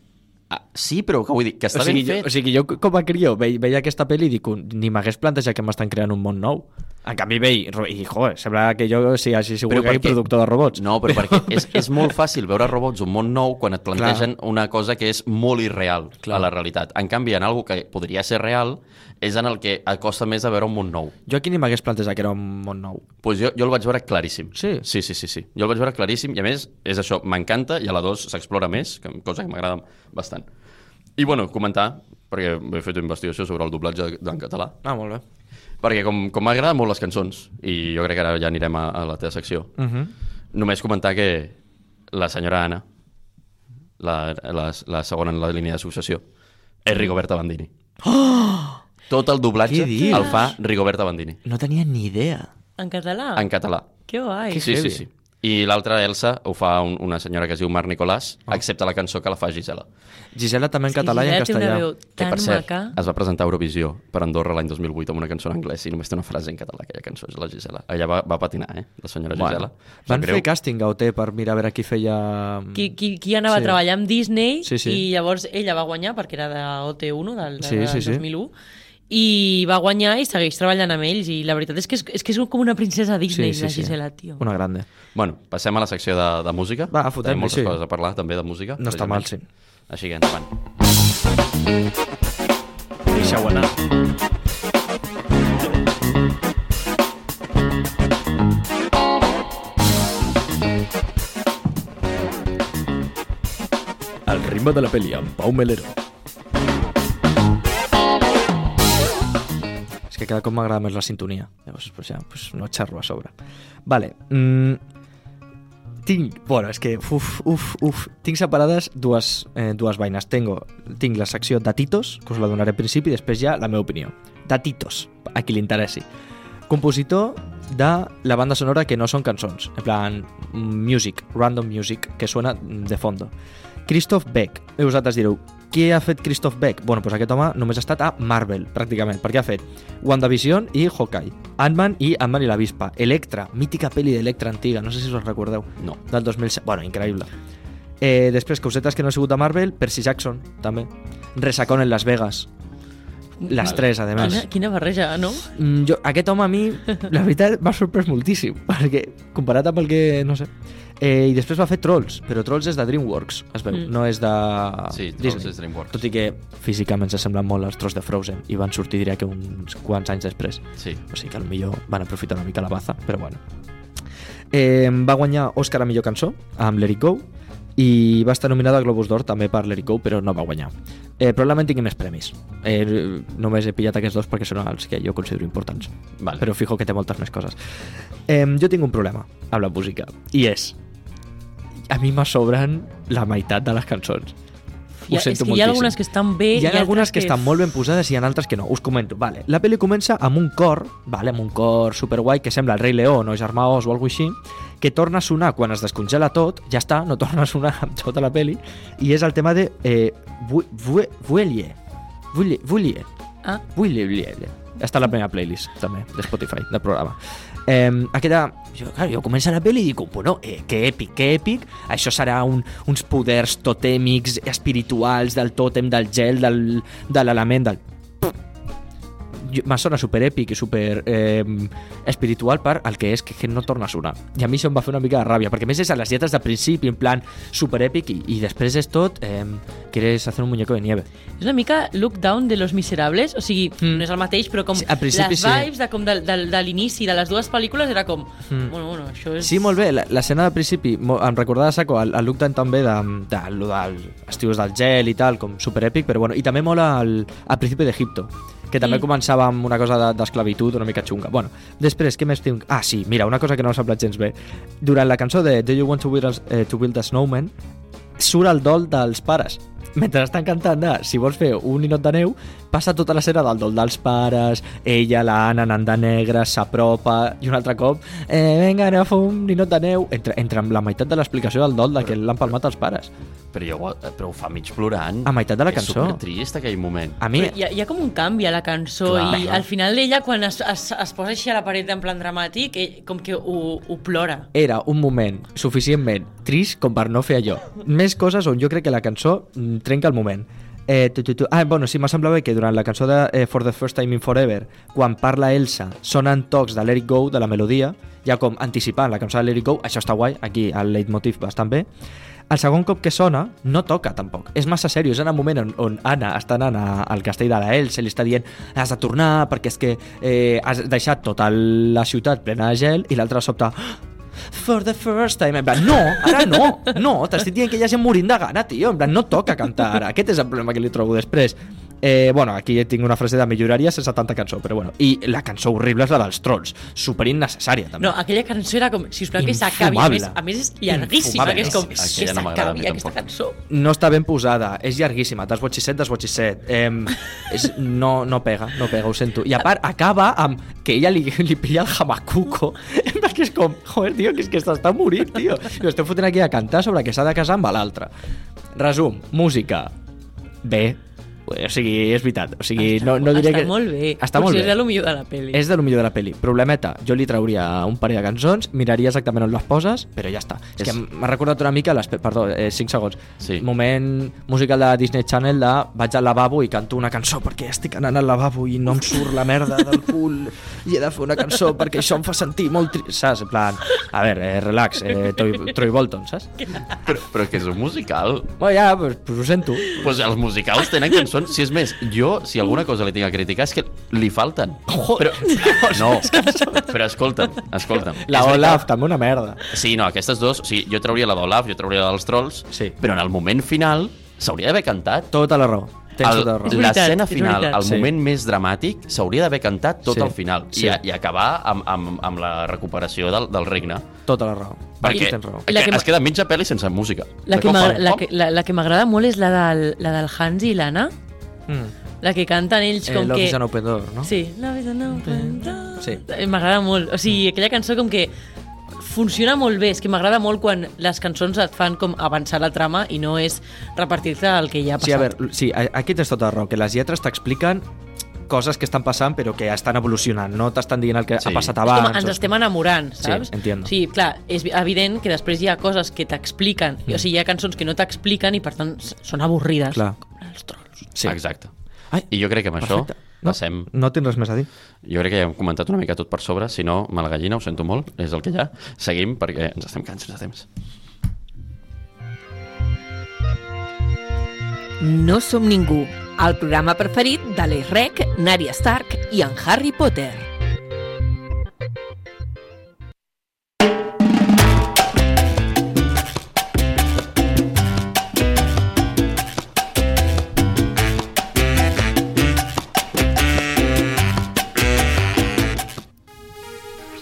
Ah, sí, però que vull dir, que està o sigui, ben jo, fet. o sigui, jo com a crió ve, veia aquesta pel·li i dic, ni m'hagués plantejat que m'estan creant un món nou. En canvi, veig, ro- i, joder, sembla que jo sí, hagi sigut Però perquè- productor de robots. No, però perquè és, és molt fàcil veure robots un món nou quan et plantegen Clar. una cosa que és molt irreal Clar. A la realitat. En canvi, en algo que podria ser real, és en el que acosta més a veure un món nou. Jo aquí ni m'hagués plantejat que era un món nou. Pues jo, jo el vaig veure claríssim. Sí? Sí, sí, sí, sí. Jo el vaig veure claríssim i a més és això, m'encanta i a la 2 s'explora més, que, cosa que m'agrada bastant. I bueno, comentar, perquè he fet investigació sobre el doblatge en català, Ah, molt bé. Perquè com, com m'agraden molt les cançons, i jo crec que ara ja anirem a, a la teva secció, Uh -huh. només comentar que la senyora Anna, la, la, la segona en la línia de successió, és Rigoberta Bandini. Tot el doblatge el fa Rigoberta Bandini, No tenia ni idea. En català? en català. Que guai. Sí, sí, heavy. sí. I l'altra, Elsa, ho fa un, una senyora que es diu Mar Nicolàs, oh. excepte la cançó que la fa Gisela. Gisela també en català i en Gisela té una castellà. Que, per cert, maca. es va presentar a Eurovisió per Andorra l'any 2008 amb una cançó en anglès i només té una frase en català, aquella cançó, és la Gisela. Ella va, va patinar, eh, la senyora Gisela. Bueno, Sap van greu. fer càsting a OT per mirar a veure qui feia... Qui, qui, qui anava Sí. a treballar amb Disney Sí, sí. i llavors ella va guanyar perquè era de OT1 del, del, Sí, del sí, sí. 2001 i va guanyar i segueix treballant amb ells i la veritat és que és, és, que és com una princesa Disney la Gisela, tio. Una grande. Bueno, passem a la secció de, de música. Va, fotem-li, Tenim moltes sí. coses a parlar, també, de música. No està mal, sí. Així que endavant. Deixeu anar. El ritme de la pel·li amb Pau Melero. Que cada cop m'agrada més la sintonia. Llavors, pues ja, pues no xerro a sobre. Vale. Mm, tinc, bueno, és que, uf, uf, uf, tinc separades dues, eh, dues vaines. Tengo, tinc la secció Datitos, que us la donaré al principi, i després ja la meva opinió. Datitos, a qui li interessi. Compositor de la banda sonora que no són cançons, en plan music, random music, que suena de fondo. Christoph Beck. I vosaltres direu, qui ha fet Christoph Beck? Bueno, doncs aquest home només ha estat a Marvel, pràcticament, perquè ha fet WandaVision i Hawkeye, Ant-Man i Ant-Man i la Vispa, Electra, mítica pel·li d'Electra antiga, no sé si us recordeu, No. del 2007, bueno, increïble. Eh, després, cosetes que no ha sigut a Marvel, Percy Jackson, també. Resacón en Las Vegas. Les tres, a Quina, més. quina barreja, no? Mm, jo, aquest home a mi, la veritat, m'ha sorprès moltíssim, perquè comparat amb el que, no sé... Eh, I després va fer Trolls, però Trolls és de DreamWorks, es veu, Mm. no és de Sí, Trolls Disney. és DreamWorks. Tot i que físicament s'assemblen molt als Trolls de Frozen i van sortir, diria que uns quants anys després. Sí. O sigui que millor van aprofitar una mica la baza, però bueno. Eh, va guanyar Òscar a millor cançó amb Let It Go i va estar nominada a Globus d'Or també per Let It Go, però no va guanyar. Eh, probablement tingui més premis. Eh, només he pillat aquests dos perquè són els que jo considero importants. Vale. Però fijo que té moltes més coses. Eh, jo tinc un problema amb la música, i és... A mi me sobren la meitat de les cançons. Ho sento és que hi ha moltíssim. algunes que estan bé Hi ha algunes altres que estan molt ben posades i hi ha altres que no. Us comento. Vale. La pel·li comença amb un cor, vale, amb un cor superguai que sembla el rei León o Germà Os o alguna així, que torna a sonar quan es descongela tot, ja està, no torna a sonar amb tota la pel·li, i és el tema de eh, Vu- Vu- Vuelie. Vuelie. Vuelie. Ah, Vuelie. Vuelie. Està a la primera playlist, també, de Spotify, del programa. Eh, aquella... Jo, clar, jo comença la pel·li i dic, bueno, eh, que èpic, que èpic. Això serà un, uns poders totèmics, espirituals, del tòtem, del gel, del, de l'element, del... Me sona super èpic i super eh, espiritual per el que és que, no torna a sonar. I a mi això em va fer una mica de ràbia, perquè a més és a les lletres de principi, en plan super èpic, i, i després és tot, eh, quieres hacer un muñeco de nieve. és una mica look down de Los Miserables, o sigui, Mm. no és el mateix, però com Sí, al les sí. vibes de, com de, de, de l'inici de les dues pel·lícules era com, Mm. bueno, bueno, això és... Sí, molt bé. La- L'escena de principi em recordava saco el, el look tant també de, de, de, dels estius del gel i tal, com superèpic, però bueno, i també mola el, al principi d'Egipto, que també començava amb una cosa de- d'esclavitud una mica xunga. Bueno, després, què més tinc? Ah, sí, mira, una cosa que no m'ha semblat gens bé. Durant la cançó de Do You Want to Build a, eh, to build a Snowman, surt el dol dels pares. Mentre estan cantant de Si vols fer un ninot de neu, passa tota l'escena del dol dels pares, ella, la Anna, anant de negre, s'apropa, i un altre cop, eh, vinga, anem a fer un ninot de neu, entre, entre amb la meitat de l'explicació del dol de que l'han palmat els pares. Però, jo, però ho fa mig plorant. A meitat de la És cançó. supertrist, aquell moment. A mi, Però hi ha, hi ha com un canvi a la cançó Clar. i al final ella quan es, es, es posa així a la paret en plan dramàtic eh, com que ho, ho plora era un moment suficientment trist com per no fer allò. Més coses on jo crec que la cançó mm, trenca el moment. Eh, tu, tu, tu. Ah, bueno, sí, m'ha semblat que durant la cançó de eh, For the First Time in Forever, quan parla Elsa, sonen tocs de Let It Go, de la melodia, ja com anticipant la cançó de Let It Go, això està guai, aquí el leitmotiv bastant bé. El segon cop que sona, no toca tampoc. És massa seriós, és en el moment on, on Anna està anant al castell de la Elsa, li està dient has de tornar perquè és que eh, has deixat tota la ciutat plena de gel i l'altre de sobte for the first time. En plan, no, ara no, no, t'estic dient que hi ha gent morint de gana, tio. En plan, no toca cantar ara. Aquest és el problema que li trobo després. Eh, bueno, aquí tinc una frase de milloraria sense tanta cançó, però bueno. I la cançó horrible és la dels trolls. Super innecessària, també. no, aquella cançó era com, si us plau que s'acabi a més, a més és llarguíssima Infumable. que és com, que no s'acabi aquesta cançó no està ben posada, és llarguíssima, desbotxisset, desbotxisset. Eh, és, no, no pega, no pega, ho sento. I a part, acaba amb que ella li, li pilla el hamacuco, perquè és com, joder, tio, que és que s'està morint, tio. I esteu fotent aquí a cantar sobre que s'ha de casar amb l'altre. Resum, música, bé, o sigui, és veritat. O sigui, no, no diré està que... molt bé Està molt Potser bé. és de lo millor de la pel·li És de lo millor de la peli. Problemeta, jo li trauria un parell de cançons, miraria exactament on les poses, però ja està. És, És- que m'ha recordat una mica, les, perdó, eh, 5 segons, Sí. moment musical de Disney Channel de vaig al lavabo i canto una cançó perquè estic anant al lavabo i no em surt la merda del cul i he de fer una cançó perquè això em fa sentir molt trist, saps? En plan, a veure, eh, relax, eh, Troy, Troy Bolton, saps? Però, però que és un musical. Bueno, ja, pues, pues ho sento. Pues els musicals tenen cançons, si és més, jo, si alguna cosa li tinc a criticar és que li falten. Però, no, però escolta'm, escolta'm. La. Olaf, també una merda. Sí, no, aquestes dos, o sigui, jo trauria la d'Olaf, jo trauria la dels trolls, Sí. però en el moment final s'hauria d'haver cantat. Tota la raó. El- tota L'escena és final, veritat. el Sí. moment més dramàtic, s'hauria d'haver cantat tot Sí. al final Sí. i, a- i acabar amb, amb, amb la recuperació del, del regne. Tota la raó. Perquè raó. La que es queda mitja pel·li sense música. la De que cop m'agra- fa- la que, la, la que m'agrada molt és la del, la del Hans i l'Anna Mm. la que canten ells Eh, com Love que... is an open door, no? Sí, Love is an open door. Sí. Eh, M'agrada molt. O sigui, aquella cançó com que funciona molt bé. És que m'agrada molt quan les cançons et fan com avançar la trama i no és repartir-te el que ja ha passat. Sí, a veure, sí, aquí tens tota la raó, que les lletres t'expliquen coses que estan passant però que estan evolucionant, no t'estan dient el que Sí. ha passat És abans. com ens o- estem enamorant, Sí, saps? entiendo. Sí, clar, és evident que després hi ha coses que t'expliquen, mm. o sigui, hi ha cançons que no t'expliquen i per tant són avorrides. Clar. Com els. Sí. Exacte. Ai, I jo crec que amb això perfecte. No, passem... no tens res més a dir. Jo crec que ja hem comentat una mica tot per sobre, si no, mala gallina, ho sento molt, és el que hi ha. Seguim perquè ens estem quedant sense temps. No som ningú, el programa preferit de l'Esrec, Nària Stark i en Harry Potter.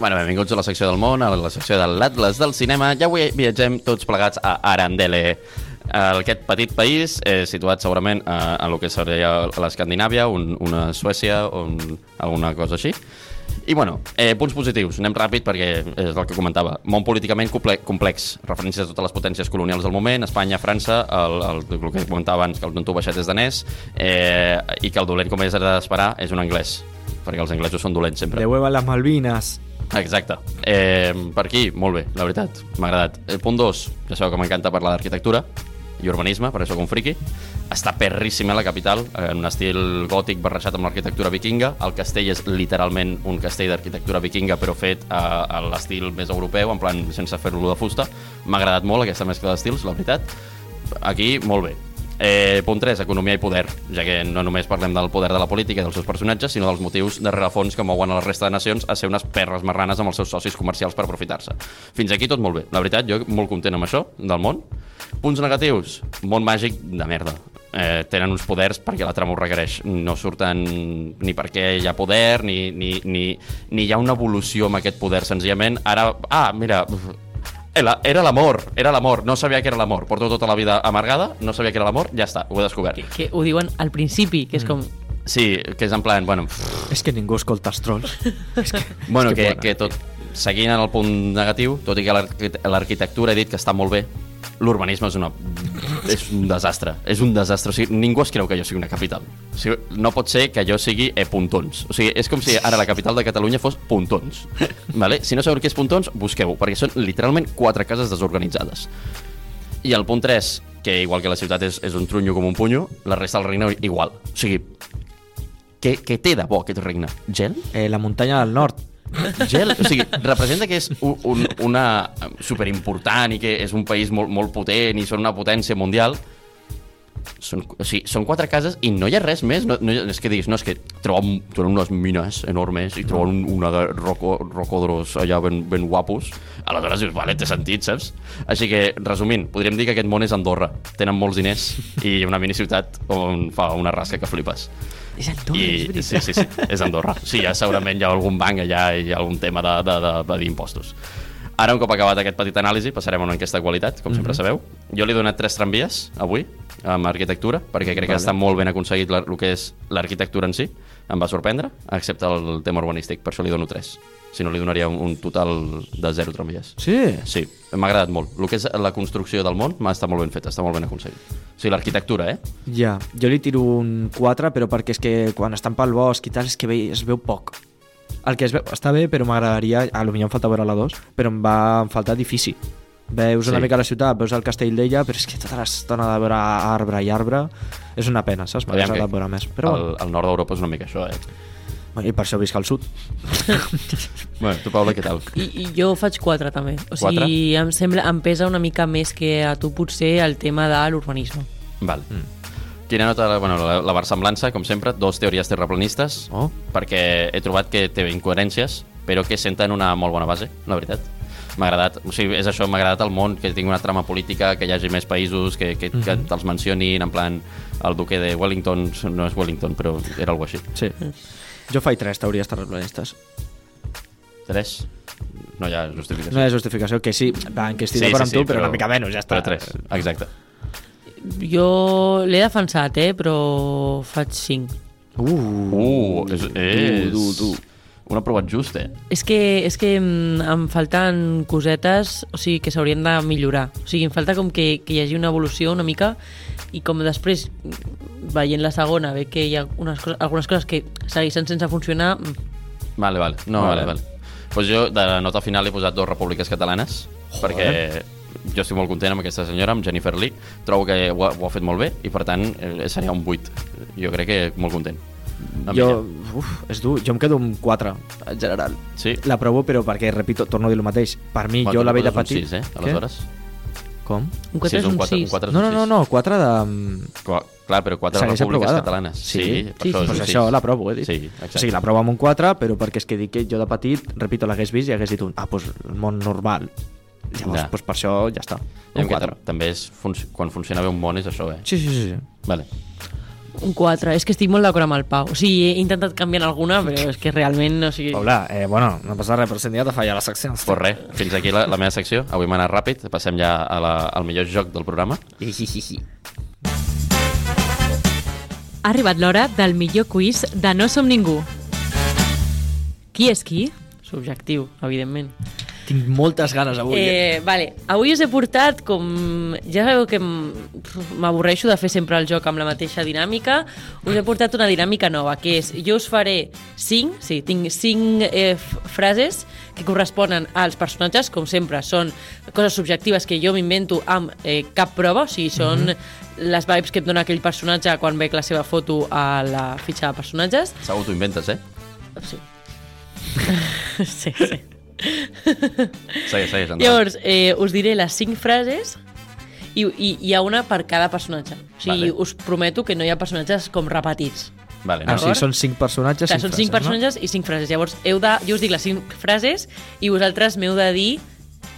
Bueno, benvinguts a la secció del món, a la secció de l'Atlas del cinema. Ja avui viatgem tots plegats a Arandele, aquest petit país eh, situat segurament a, a lo que seria l'Escandinàvia, un, una Suècia o un, alguna cosa així. I bueno, eh, punts positius, anem ràpid perquè és el que comentava. Món políticament comple complex, referències a totes les potències colonials del moment, Espanya, França, el, el, el que comentava abans, que el tonto baixet és danès, eh, i que el dolent, com és d'esperar, és un anglès, perquè els anglesos són dolents sempre. Devuelvan las Malvinas. Exacte. Eh, per aquí, molt bé, la veritat. M'ha agradat. El punt 2, ja sabeu que m'encanta parlar d'arquitectura i urbanisme, per això com friki. Està perríssima la capital, eh, en un estil gòtic barrejat amb l'arquitectura vikinga. El castell és literalment un castell d'arquitectura vikinga, però fet a, a l'estil més europeu, en plan sense fer-lo de fusta. M'ha agradat molt aquesta mescla d'estils, la veritat. Aquí, molt bé. Eh, punt 3, economia i poder, ja que no només parlem del poder de la política i dels seus personatges, sinó dels motius de rerefons que mouen a la resta de nacions a ser unes perres marranes amb els seus socis comercials per aprofitar-se. Fins aquí tot molt bé. La veritat, jo molt content amb això, del món. Punts negatius, món màgic de merda. eh, tenen uns poders perquè la trama ho requereix. No surten ni perquè hi ha poder, ni, ni, ni, ni hi ha una evolució amb aquest poder. Senzillament, ara... Ah, mira... Era, era l'amor, era l'amor, no sabia que era l'amor. Porto tota la vida amargada, no sabia que era l'amor, ja està, ho he descobert. Que, que ho diuen al principi, que és com... Sí, que és en plan, bueno, pff, És que ningú escolta els trolls. és que, bueno és que, bueno. que tot, seguint en el punt negatiu, tot i que l'arqui- l'arquitectura he dit que està molt bé, l'urbanisme és, una, és un desastre. És un desastre. O sigui, ningú es creu que jo sigui una capital. O sigui, no pot ser que jo sigui eh, Pontons. O sigui, és com si ara la capital de Catalunya fos Pontons. vale? Si no sabeu què és Pontons, busqueu, perquè són literalment quatre cases desorganitzades. I el punt 3, que igual que la ciutat és, és un trunyo com un punyo, la resta del regne igual. O sigui, què, què té de bo aquest regne? Gel? Eh, la muntanya del nord. Gel, o sigui, representa que és un, un, una superimportant i que és un país molt, molt potent i són una potència mundial. Són, o sigui, són quatre cases i no hi ha res més. No, no, és que diguis, no, és que troben, troben unes mines enormes i troben un, una de roco, rocodros allà ben, ben guapos. Aleshores dius, vale, té sentit, saps? Així que, resumint, podríem dir que aquest món és Andorra. Tenen molts diners i una miniciutat on fa una rasca que flipes. És Andorra, I, sí, sí, sí, és Andorra. Sí, ja segurament hi ha algun banc allà i hi ha algun tema de, de, de, de d'impostos. Ara, un cop acabat aquest petit anàlisi, passarem a una enquesta de qualitat, com sempre sabeu. Jo li he donat tres tramvies avui, amb arquitectura, perquè crec que Vale. està molt ben aconseguit el que és l'arquitectura en si. Em va sorprendre, excepte el tema urbanístic, per això li dono tres. Si no, li donaria un, un total de zero tramvies. Sí. Sí, m'ha agradat molt. El que és la construcció del món m'ha estat molt ben feta, està molt ben aconseguit. O sigui, l'arquitectura, eh? Ja, jo li tiro un 4, però perquè és que quan estan pel bosc i tal, és que ve, es veu poc. El que es veu, està bé, però m'agradaria, a lo millor em falta veure la 2, però em va em falta edifici. Veus una Sí. mica la ciutat, veus el castell d'ella, però és que tota l'estona de veure arbre i arbre és una pena, saps? Que agradat veure més. Però el, el nord d'Europa és una mica això, eh? bueno, i per això visc al sud. Bueno, tu, Paula, què tal? I, I jo faig quatre, també. O sigui, Quatre? em sembla, em pesa una mica més que a tu potser el tema de l'urbanisme. Val. Mm. Quina nota, bueno, la, la versemblança, com sempre, dos teories terraplanistes, Oh. perquè he trobat que té incoherències, però que senten una molt bona base, la veritat. M'ha agradat, o sigui, és això, m'ha agradat el món, que tingui una trama política, que hi hagi més països, que, que, que els mencionin, en plan, el duque de Wellington, no és Wellington, però era alguna així. Sí. Jo faig tres teories terraplanistes. Tres? No hi ha justificació. No hi ha justificació, que sí, va, en que estic Sí, d'acord sí, amb tu, sí, però, però- una mica menys, ja està. Però tres, exacte. Jo l'he defensat, eh, però faig cinc. Uh, Uh, és, és dur, dur. Un aprovat just, eh? És que, és que mm, em falten cosetes o sigui, que s'haurien de millorar. O sigui, em falta com que, que hi hagi una evolució una mica i com després, mm, veient la segona, ve que hi ha unes coses, algunes coses que segueixen sense funcionar, mm, Vale, vale. No, Vale. vale, vale. Pues jo, de nota final, he posat dos repúbliques catalanes, Joder. perquè jo estic molt content amb aquesta senyora, amb Jennifer Lee. Trobo que ho ha, ho ha fet molt bé i, per tant, eh, seria un 8. Jo crec que molt content. Amb jo, uf, és dur, jo em quedo amb 4 en general. Sí? La provo, però perquè, repito, torno a dir el mateix. Per mi, Bueno, jo la veia de petit... 6, eh? Què? Aleshores. Com? un 4 Sí, és un quatre- 6. quatre és No, un no, no, no, 4 de... Qua- Clar, però quatre Segueix repúbliques aprovada. catalanes. Sí. per Sí, això sí, Pues això, sis. la provo, he dit. Sí, exacte. O sigui, la provo amb un 4, però perquè és que dic que jo de petit, repito, l'hagués vist i hagués dit un, ah, doncs el món normal. Llavors, Ja. doncs per això ja està. Un que 4. tam- també és, func quan funciona bé un món és això, eh? Sí, sí, sí. sí. Vale. Un 4. És que estic molt d'acord amb el Pau. O sigui, he intentat canviar alguna, però és que realment... O sigui, Paula, eh, bueno, no passa res, però si dia de fallar les seccions. Pues res, fins aquí la, la meva secció. Avui m'ha anat ràpid, passem ja a la, al millor joc del programa. Ha arribat l'hora del millor quiz de No Som Ningú. Qui és qui? subjectiu, evidentment. Tinc moltes ganes avui. Eh... Eh, vale, avui us he portat com... Ja sabeu que m'avorreixo de fer sempre el joc amb la mateixa dinàmica. Us he portat una dinàmica nova, que és... Jo us faré cinc, sí, tinc cinc eh, frases que corresponen als personatges, com sempre, són coses subjectives que jo m'invento amb eh, cap prova, o sigui, són les vibes que et dona aquell personatge quan veig la seva foto a la fitxa de personatges. Segur t'ho inventes, eh? Sí. sí, sí. Segueix, segueix, endavant. Llavors, eh, us diré les cinc frases i, i hi ha una per cada personatge. O sigui, Vale. us prometo que no hi ha personatges com repetits. Vale, Ah, no? o sigui, són 5 personatges, Clar, 5 són cinc frases, personatges i cinc frases. Llavors, heu de, jo us dic les cinc frases i vosaltres m'heu de dir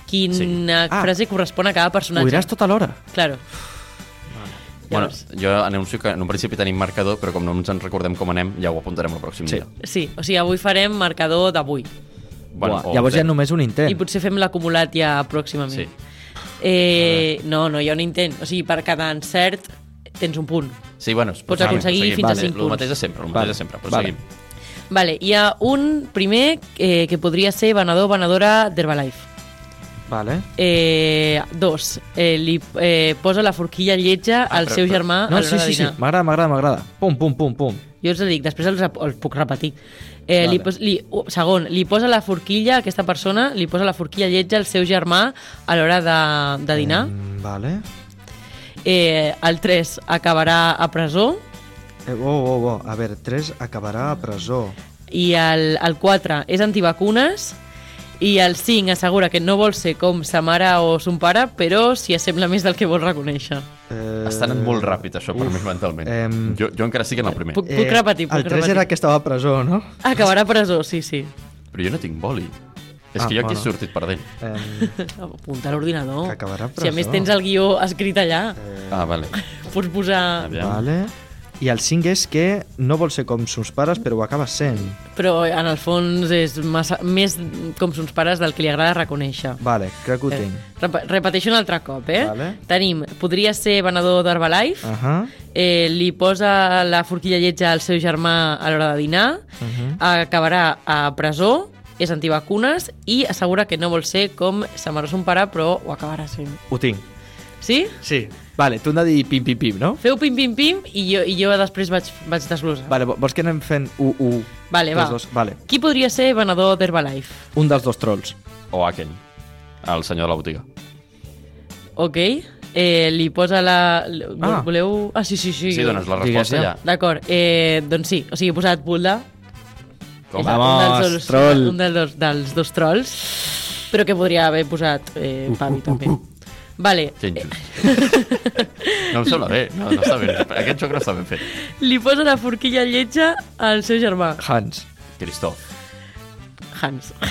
quina Ah. frase correspon a cada no? Ho personatge. diràs tota l'hora? Claro. Bueno, jo anuncio que en un principi tenim marcador, però com no ens en recordem com anem, ja ho apuntarem el pròxim Sí. dia. sí, o sigui, avui farem marcador d'avui. Bueno, Buah, llavors hi ha només un intent. I potser fem l'acumulat ja pròximament. Sí. Eh, no, no hi ha un intent. O sigui, per cada encert tens un punt. Sí, bueno, Pots seguim, aconseguir seguim. fins a Vale, cinc El punts. mateix de sempre, el mateix Vale, de sempre, però vale. seguim. Vale, hi ha un primer eh, que podria ser venedor o venedora d'Herbalife. Vale. Eh, dos, eh, li eh, posa la forquilla lletja al però- seu però- germà a No, l'hora sí, de sí, sí. dinar. M'agrada, m'agrada, m'agrada. Pum, pum, pum, pum. Jo us ho dic, després els, els puc repetir. Eh, Vale. li pos, li, uh, segon, li posa la forquilla, aquesta persona, li posa la forquilla lletja al seu germà a l'hora de, de dinar. Mm, vale. Eh, el 3 acabarà a presó Eh, oh, oh, oh. A veure, 3 acabarà a presó. i el, el 4 és antivacunes i el 5 assegura que no vol ser com sa mare o son pare, però s'hi assembla més del que vol reconèixer. Eh, Està anant molt ràpid, això, per mi mentalment. em, Jo, jo encara estic en el primer. Puc, puc repetir, puc El 3 repetir. era que estava a presó, no? Acabarà a presó, sí, sí. Però jo no tinc boli. És Ah, que jo aquí he bueno. sortit perdent. Eh, Apunta a l'ordinador. Que Si a més tens el guió escrit allà, Ah, vale. pots posar... Aviam. vale. I el 5 és que no vol ser com sos pares, però ho acaba sent. Però en el fons és massa, més com sons pares del que li agrada reconèixer. Vale, crec que ho tinc. Rep repeteixo un altre cop, eh? Vale. Tenim, podria ser venedor d'Herbalife, Uh -huh. eh, li posa la forquilla lletja al seu germà a l'hora de dinar, Uh -huh. acabarà a presó, és antivacunes i assegura que no vol ser com sa mare son pare, però ho acabarà sent. Ho tinc. Sí? Sí. Vale, tu hem de dir pim, pim, pim, no? Feu pim-pim-pim i jo, i jo després vaig, vaig desglosar. Vale, vo- vols que anem fent 1, 1, Vale, va. Dos. Vale, Qui podria ser venedor d'Herbalife? un dels dos trolls. O Aken, el senyor de la botiga. Ok. Eh, li posa la... Ah. Voleu... Ah, sí, sí, sí. Sí, dones la resposta ja. ja. D'acord. Eh, doncs sí, o sigui, he posat Bulda. Com? Vamos, un dels troll. Un dels dos, dels dos trolls, però que podria haver posat eh, Fabi, també. Vale, Que injust. No em sembla bé, no, no està ben Aquest joc no està ben fet. li posa la forquilla lletja al seu germà, Hans. Cristof. Hans.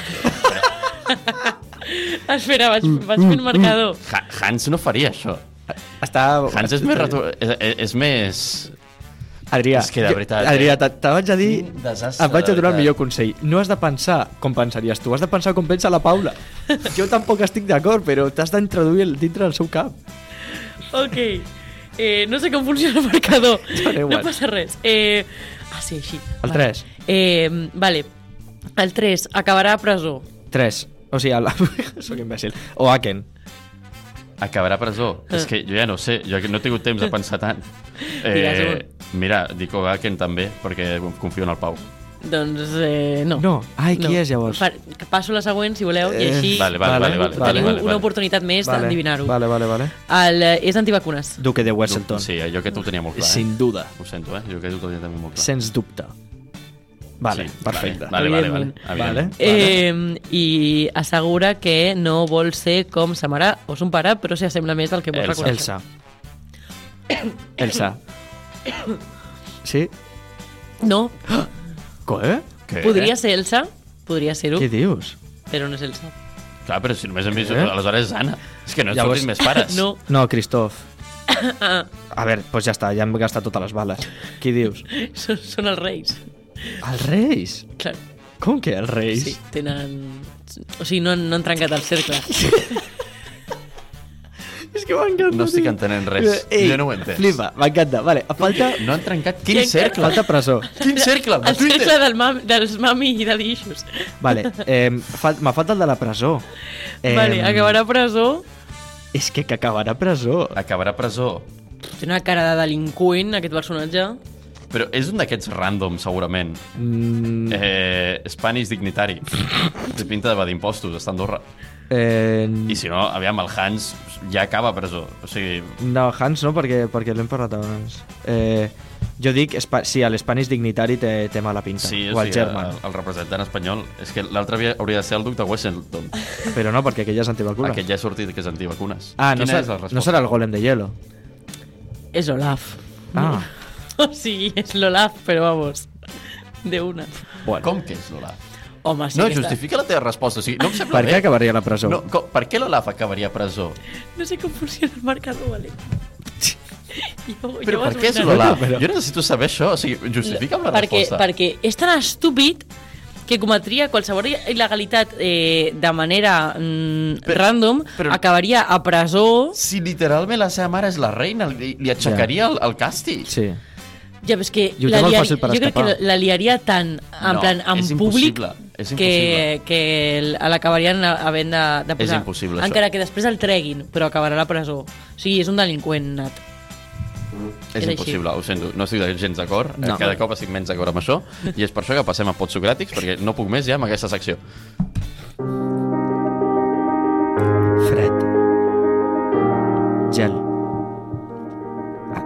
Espera, vaig, vaig fent marcador. Ha Hans no faria això. Està... Hans és més... Retu... És, és, és més... Adrià, És que de jo- veritat, Adrià, eh? te, te vaig a dir... Desastre, et vaig a de donar el millor consell. No has de pensar com pensaries tu, has de pensar com pensa la Paula. Jo tampoc estic d'acord, però t'has d'introduir el- dintre del seu cap. Ok. Eh, no sé com funciona el marcador. No igual. passa res. Eh, ah, sí, així. El Vale. 3. Eh, vale. El 3 acabarà a presó. 3. O sigui, el... soc imbècil. O Aken. Acabarà a presó. És que jo ja no sé, jo no he tingut temps de pensar tant. Eh, mira, dic Ogaken també, perquè confio en el Pau. Doncs eh, no. No. Ai, qui és, llavors? Fa, que passo la següent, si voleu, i Eh, així Vale, vale, vale, vale, tenim vale, vale, una vale. oportunitat més d'endevinar-ho. Vale, vale, vale. El, eh, és antivacunes. Duque de Wesselton. Sí, jo aquest ho tenia molt clar. Sin Eh? duda. Ho sento, eh? Jo aquest ho tenia molt clar. Sens dubte. Vale, Sí, perfecte. Vale, vale, vale. Vale. Eh, I assegura que no vol ser com sa mare o son pare, però s'hi assembla més del que vol Elsa. reconèixer. Elsa. Elsa. Sí? No, Què? Què? podria ser Elsa, podria ser-ho, Què dius? però no és Elsa. Clar, però si només hem vist... Eh? Aleshores és Anna. És que no et Llavors- fotis més pares. No, No, Cristof. ah, A veure, doncs ja està, ja hem gastat totes les bales. Qui dius? són, són els reis. Els Reis? Clar, Com que els Reis? sí, tenen... O sigui, no, han- no han trencat el cercle. És que m'encanta. No estic tio. entenent res. Ei, Jo no ho he entès. Flipa, m'encanta. Vale, falta... No han trencat... Quin Qui- cercle? Falta presó. Quin cercle? El cercle del mam, dels mami i de issues. Vale, eh, fa, me falta el de la presó. Eh, Vale, acabarà a presó. És que que acabarà a presó. Acabarà a presó. Té una cara de delinqüent, aquest personatge. Però és un d'aquests random, segurament. Mm, Eh, Spanish dignitari. Té pinta d'evadir impostos, està a Andorra. eh, I si no, aviam, el Hans ja acaba a presó. O sigui, no, Hans no, perquè, perquè l'hem parlat abans. Eh, jo dic, sí, l'Spanish Dignitari té, té mala pinta. sí, o o el sigui, German. el, el representant espanyol. És que l'altre havia- hauria de ser el duc de Washington. Però no, perquè aquell ja és antivacuna. Aquest ja ha sortit que és antivacunes. Ah, no, serà, és la resposta? no serà el golem de hielo. És Olaf. Ah, O sigui, és l'Olaf, però vamos, de una. bueno. Com que és l'Olaf? Home, sí No, que està- justifica la teva resposta. O sigui, no em sembla Per bé. què acabaria a la presó? No, com, per què l'Olaf acabaria a presó? No sé com funciona el marcador, vale? Jo, Però jo per què, esmeno. Solà? Però- Jo necessito saber això. O sigui, justifica'm la perquè, resposta. perquè és tan estúpid que cometria qualsevol il·legalitat eh, de manera mm, Però- random, però- acabaria a presó... Si literalment la seva mare és la reina, li, li aixecaria el, el càstig. Sí. Ja, però és que I ho té la molt liar- fàcil per jo crec que la, liaria tant en No, plan en és públic és que, impossible. que l'acabarien havent de, de posar. impossible, això. Encara que després el treguin, però acabarà a la presó. O sigui, és un delinqüent nat. És És així. impossible, ho sento, no estic gens d'acord, No. no. cada cop estic menys d'acord amb això, i és per això que passem a pots socràtics, perquè no puc més ja amb aquesta secció. Fred. Gel.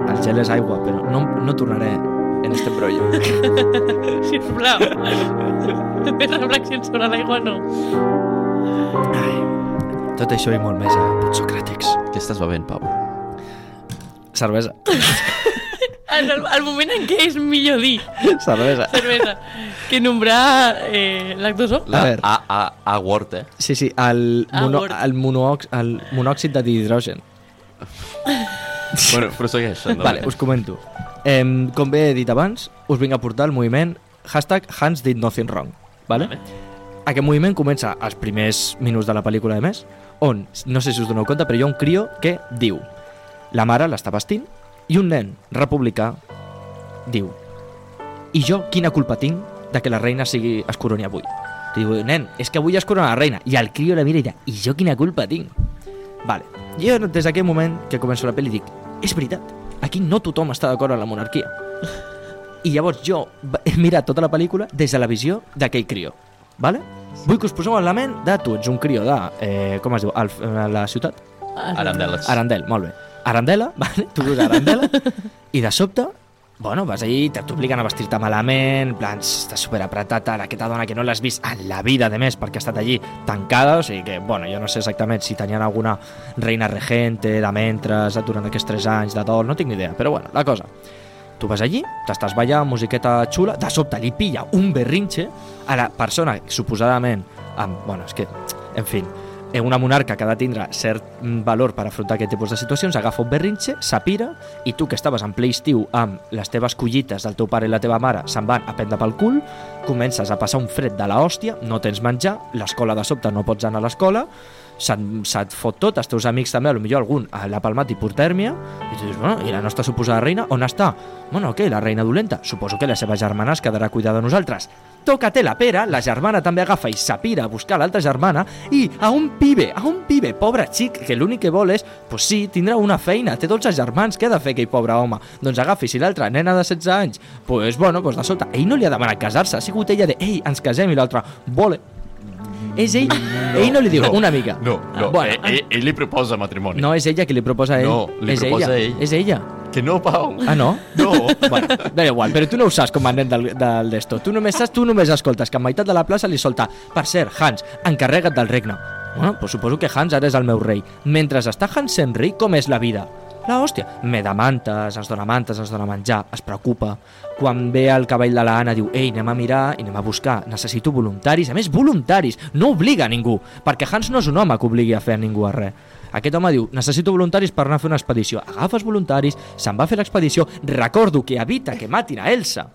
El gel és aigua, però no, no tornaré en este brollo. Sisplau. Més reflexions sobre l'aigua, no. Ai, tot això i molt més a Potsocràtics. Què estàs bevent, Pau? Cervesa. En el, el moment en què és millor dir Cervesa. cervesa que nombrar eh, lactoso. A. A, a, a Word, eh? Sí, sí, el, mono, el, monoox, el monòxid de dihidrogen. bueno, prossegueix. endavant. Vale, us comento. Eh, com bé he dit abans, us vinc a portar el moviment hashtag Hans did nothing wrong. Vale? Vale. Aquest moviment comença als primers minuts de la pel·lícula de més, on, no sé si us doneu compte, però hi ha un crio que diu la mare l'està vestint i un nen republicà diu i jo quina culpa tinc de que la reina sigui es coroni avui? Diu, nen, és que avui es corona la reina. I el crio la mira i diu, i jo quina culpa tinc? Vale. Jo des d'aquell moment que començo la pel·li dic, és veritat, aquí no tothom està d'acord amb la monarquia. I llavors jo he mirat tota la pel·lícula des de la visió d'aquell crio. Vale? Vull que us poseu en la ment de tu ets un crio de... Eh, com es diu? Alf, eh, la ciutat? Arandeles. Arandel, molt bé. Arandela, vale? tu dius Arandela, i de sobte, bueno, vas allí, te- t'obliguen a vestir-te malament, en plan, estàs superapretat ara, aquesta dona que no l'has vist en la vida, de més, perquè ha estat allí tancada, o sigui que, bueno, jo no sé exactament si tenien alguna reina regente de mentres durant aquests 3 anys de dol, no tinc ni idea, però bueno, la cosa. Tu vas allí, t'estàs ballant, musiqueta xula, de sobte li pilla un berrinxe a la persona, suposadament, amb, bueno, és que, en fi, eh, una monarca que ha de tindre cert mm, valor per afrontar aquest tipus de situacions, agafa un berrinxe, s'apira, i tu que estaves en ple estiu amb les teves collites del teu pare i la teva mare se'n van a prendre pel cul, comences a passar un fred de la hòstia, no tens menjar, l'escola de sobte no pots anar a l'escola, se't, se't fot tot, els teus amics també, potser algun l'ha palmat hipotèrmia, i tu dius, bueno, i la nostra suposada reina, on està? Bueno, què, la reina dolenta? Suposo que la seva germana es quedarà a cuidar de nosaltres. Tócate la pera, la germana també agafa i s'apira a buscar l'altra germana i a un pibe, a un pibe, pobre xic, que l'únic que vol és, pues sí, tindrà una feina, té 12 germans, què ha de fer aquell pobre home? Doncs agafi, si l'altra nena de 16 anys, pues bueno, pues de sota, ell no li ha demanat casar-se, ha sigut ella de, ei, ens casem, i l'altre, vole. És ell, no, ell no li diu, no, una mica. No, no, Bueno, ell, ell, ell li proposa matrimoni. no, és ella qui li proposa a ell. No, li és proposa ella. ell. És ella. Que no, Pau. Ah, no? No. Bueno, da igual, però tu no ho saps com a nen del, del d'esto. Tu només saps, tu només escoltes que a meitat de la plaça li solta per cert, Hans, encarrega't del regne. Bueno, pues suposo que Hans ara és el meu rei. Mentre està Hans sent rei, com és la vida? La hòstia, me da mantes, ens dona mantes, ens dona menjar, es preocupa. Quan ve el cavall de la Anna diu, ei, anem a mirar i anem a buscar, necessito voluntaris, a més voluntaris, no obliga a ningú, perquè Hans no és un home que obligui a fer a ningú a res. Aquest home diu, necessito voluntaris per anar a fer una expedició. Agafes voluntaris, se'n va a fer l'expedició, recordo que evita que matin a Elsa.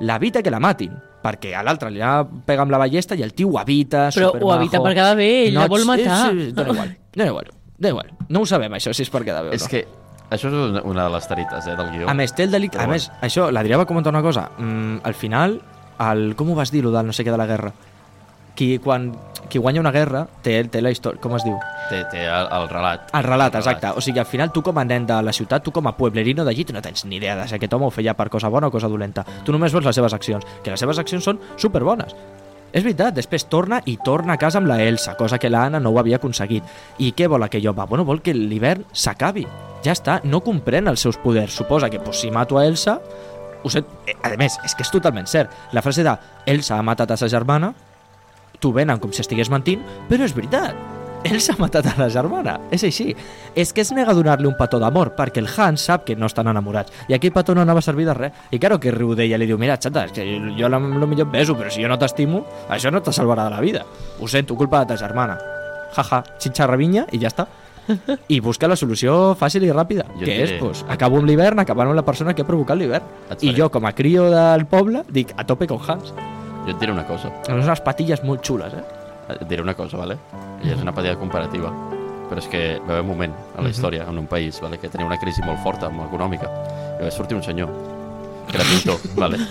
L'evita que la matin, perquè a l'altre li ha pegat amb la ballesta i el tio ho evita, Però ho evita per quedar bé, ell la vol sí, matar. Sí, dona igual, dona igual, dona igual. No ho sabem, això, si és per quedar bé o És no. que això és una, una de les tarites eh, del guió. A més, té el delicte... A més, això, l'Adrià va comentar una cosa. Mm, al final, el, com ho vas dir, lo del no sé què de la guerra? Qui, quan, qui guanya una guerra té, té la història... Com es diu? Té, té el, el relat. El relat, exacte. O sigui, al final, tu com a nen de la ciutat, tu com a pueblerino d'allí, tu no tens ni idea de si aquest home ho feia per cosa bona o cosa dolenta. Tu només veus les seves accions, que les seves accions són superbones. És veritat, després torna i torna a casa amb la Elsa, cosa que l'Anna no ho havia aconseguit. I què vol aquell home? Bueno, vol que l'hivern s'acabi. Ja està, no comprèn els seus poders. Suposa que pues, si mato a Elsa... Sé, eh, a més, és que és totalment cert. La frase de Elsa ha matat a sa germana, t'ho venen com si estigués mentint, però és veritat. Elsa ha matat a la germana, és així. És que es nega a donar-li un petó d'amor, perquè el Hans sap que no estan enamorats. I aquell petó no anava a servir de res. I claro que riu d'ella, li diu, mira, xata, és que jo a lo millor et beso, però si jo no t'estimo, això no te salvarà de la vida. Ho sento, culpa de ta germana. Jaja, xinxarravinya i ja està. i busca la solució fàcil i ràpida, Jo que és, pues, acabo amb l'hivern acabant amb la persona que ha provocat l'hivern. I jo, com a crio del poble, dic a tope con Hans. Jo et diré una cosa. Són unes patilles molt xules, eh? Et diré una cosa, vale? I és una petita comparativa. Però és que va haver un moment a la Mhm. història, en un país, vale, que tenia una crisi molt forta, molt econòmica, i va sortir un senyor, que era pintor, vale?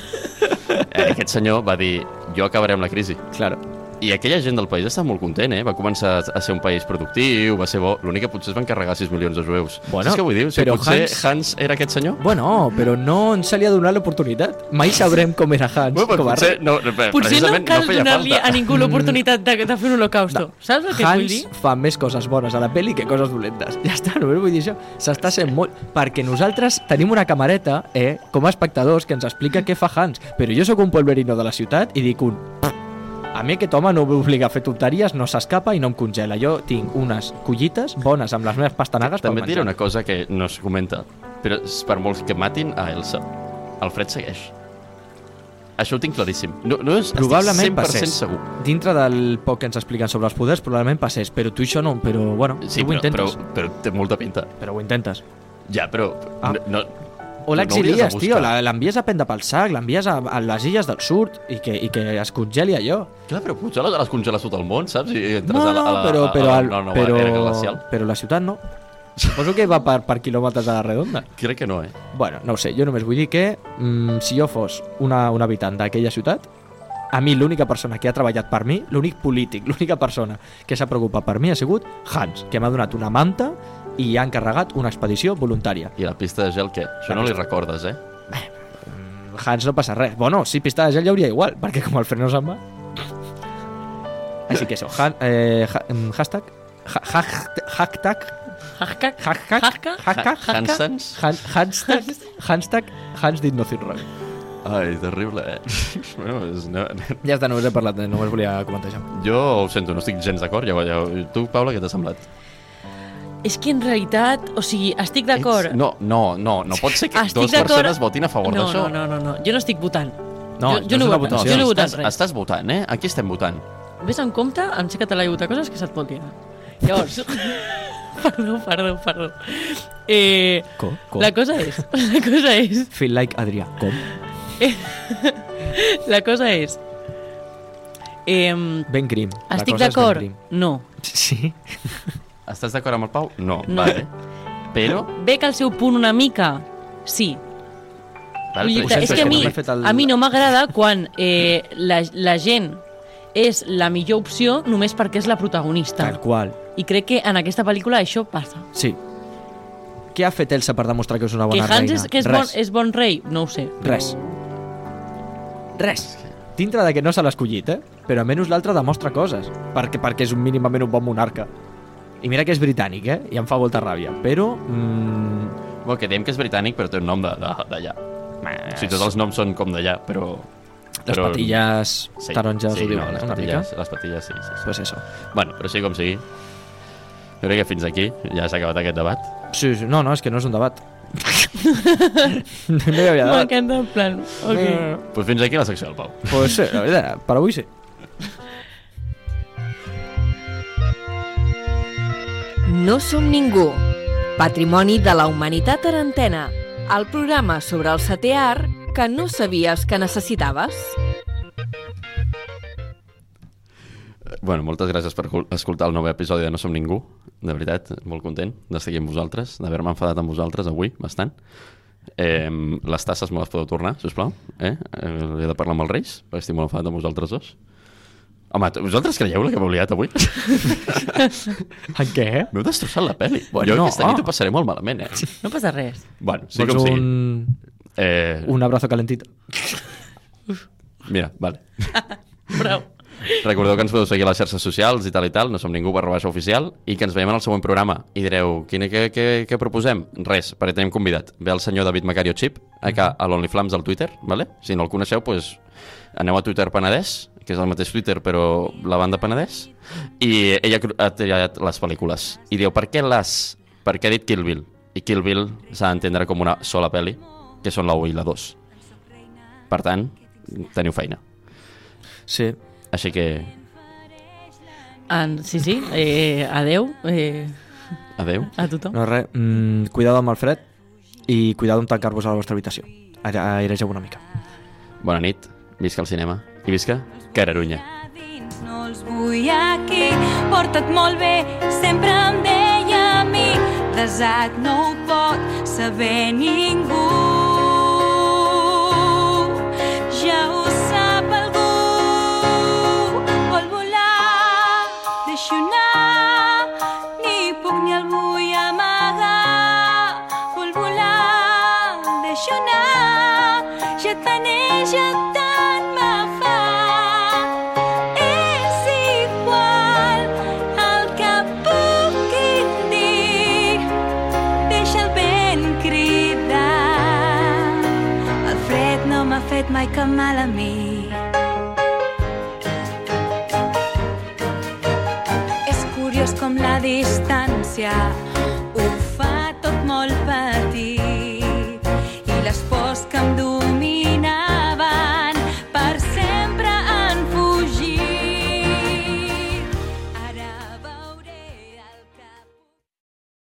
Eh, aquest senyor va dir, jo acabaré amb la crisi. Claro. I aquella gent del país estava molt content, eh? Va començar a ser un país productiu, va ser bo. L'únic que potser es van carregar 6 milions de jueus. Bueno, Saps què vull dir? O sigui, però potser Hans- Hans... era aquest senyor? Bueno, però no ens se li ha donat l'oportunitat. Mai sabrem com era Hans. Bueno, com potser, rei. no, Potser no cal no donar-li a ningú l'oportunitat de, de fer un holocausto. Saps el que et vull Hans dir? fa més coses bones a la pel·li que coses dolentes. Ja està, només vull dir això. S'està sent molt... Perquè nosaltres tenim una camareta, eh, com a espectadors, que ens explica què fa Hans. Però jo sóc un polverino de la ciutat i dic un... A mi aquest home no m'obliga a fer tonteries, no s'escapa i no em congela. Jo tinc unes collites bones amb les meves pastanagues També per et diré una cosa que no es comenta, però és per molts que matin a Elsa, el fred segueix. Això ho tinc claríssim. No, no és, Probablement estic 100% passés. segur. Dintre del poc que ens expliquen sobre els poders, probablement passés, però tu això no, però bueno, Sí, tu ho però, però, intentes. però té molta pinta. Però ho intentes. Ja, però... Ah. No, no, O no de l'exilies, tio, la- l'envies a prendre pel sac, l'envies a, a les illes del sud i que, i que es congeli allò. Clar, però potser aleshores congeles tot el món, saps? I entres No, a la, a la, però, a però, la, el- a la nova però, era glacial. però la ciutat no. Suposo que va per, per quilòmetres a la redonda. Crec que no, eh? Bueno, no sé, jo només vull dir que mm, si jo fos una, un habitant d'aquella ciutat, a mi l'única persona que ha treballat per mi, l'únic polític, l'única persona que s'ha preocupat per mi ha sigut Hans, que m'ha donat una manta i ha encarregat una expedició voluntària. I la pista de gel, què? Això no li recordes, eh? Hans no passa res. Bueno, sí, pista de gel hi hauria igual, perquè com el fre no se'n va... Així que això, han, eh, ha, mm, hashtag, ha, ha, hashtag, Hashtag, hashtag, Hashtag? hashtag, Hansens? han, hashtag, hashtag, Hans did nothing wrong. Ai, terrible, eh? bueno, és, no, Ja està, només he parlat, eh, només volia comentar això. jo ho sento, no estic gens d'acord. Ja, ja, tu, Paula, què t'ha semblat? És que en realitat, o sigui, estic d'acord. Ets- No, no, no, no pot ser que Estic dues persones votin a favor no, d'això. no, no, no, no, jo no estic votant. No, jo, jo no no, votat, votació. jo no he votat estàs, res. estàs votant, eh? Aquí estem votant. Ves en compte, em sé català i votar coses que se't pot liar. Llavors... perdó, perdó, perdó. Eh, Com? Com? la cosa és... La cosa és... Feel like Adrià. Com? La cosa és... Eh, Ben grim. Estic d'acord? No. Sí. Estàs d'acord amb el Pau? No, No. vale. Però... Ve que el seu punt una mica... Sí. Vale, Vull dir, és això que a mi, el- a mi no m'agrada quan eh, la, la gent és la millor opció només perquè és la protagonista. Tal qual. I crec que en aquesta pel·lícula això passa. Sí. Què ha fet Elsa per demostrar que és una Que bona Hans reina? és, que és, bon, Res. és bon rei, no ho sé. Res. Res. Dintre de que no se l'ha escollit, eh? Però almenys l'altre demostra coses. Perquè, perquè és un mínimament un bon monarca. I mira que és britànic, eh? I em fa molta ràbia. Però... Mm, Bueno, que diem que és britànic, però té un nom d'allà. O sigui, tots els noms són com d'allà, però... les però... patilles taronges sí, ho diuen, no, les patilles, les patilles, sí, sí, sí. Pues eso. Bueno, però sigui com sigui, jo crec que fins aquí ja s'ha acabat aquest debat. Sí, sí, no, no, és que no és un debat. no hi havia debat. M'encanta en plan... Ok. Eh, Pues fins aquí la secció del Pau. pues sí, la veritat, per avui sí. No som ningú. Patrimoni de la humanitat en antena. El programa sobre el setè art que no sabies que necessitaves. Bueno, moltes gràcies per escoltar el nou episodi de No som ningú. De veritat, molt content d'estar aquí amb vosaltres, d'haver-me enfadat amb vosaltres avui, bastant. Eh, les tasses me les podeu tornar, sisplau. Eh? eh he de parlar amb els Reis, perquè estic molt enfadat amb vosaltres dos. Home, vosaltres creieu la que m'heu liat avui? En què? M'heu destrossat la pel·li. Bueno, jo no. aquesta nit ho passaré molt malament, eh? No passa res. Bueno, sí Vols com sigui. un, Eh, un abrazo calentito? Mira, vale. Prou. Recordeu que ens podeu seguir a les xarxes socials i tal i tal, no som ningú barra baixa oficial, i que ens veiem en el següent programa. I direu, quina, què, què, què proposem? Res, perquè tenim convidat. Ve el senyor David Macario Chip, acá a l'OnlyFlams al Twitter, vale? si no el coneixeu, pues, aneu a Twitter Penedès, que és el mateix Twitter, però la banda Penedès, i ella ha triat les pel·lícules. I diu, per què les... Per què ha dit Kill Bill? I Kill Bill s'ha d'entendre com una sola pel·li, que són la 1 i la 2. Per tant, teniu feina. Sí. Així que... En, sí, sí, eh, adeu. Eh... Adeu. A tothom. No, res, mm, cuidado amb el fred i cuidado amb tancar-vos a la vostra habitació. Airegeu una mica. Bona nit, visca el cinema. I visca Cararunya. No els vull aquí, porta't molt bé, sempre em deia a mi, desat no ho pot saber ningú.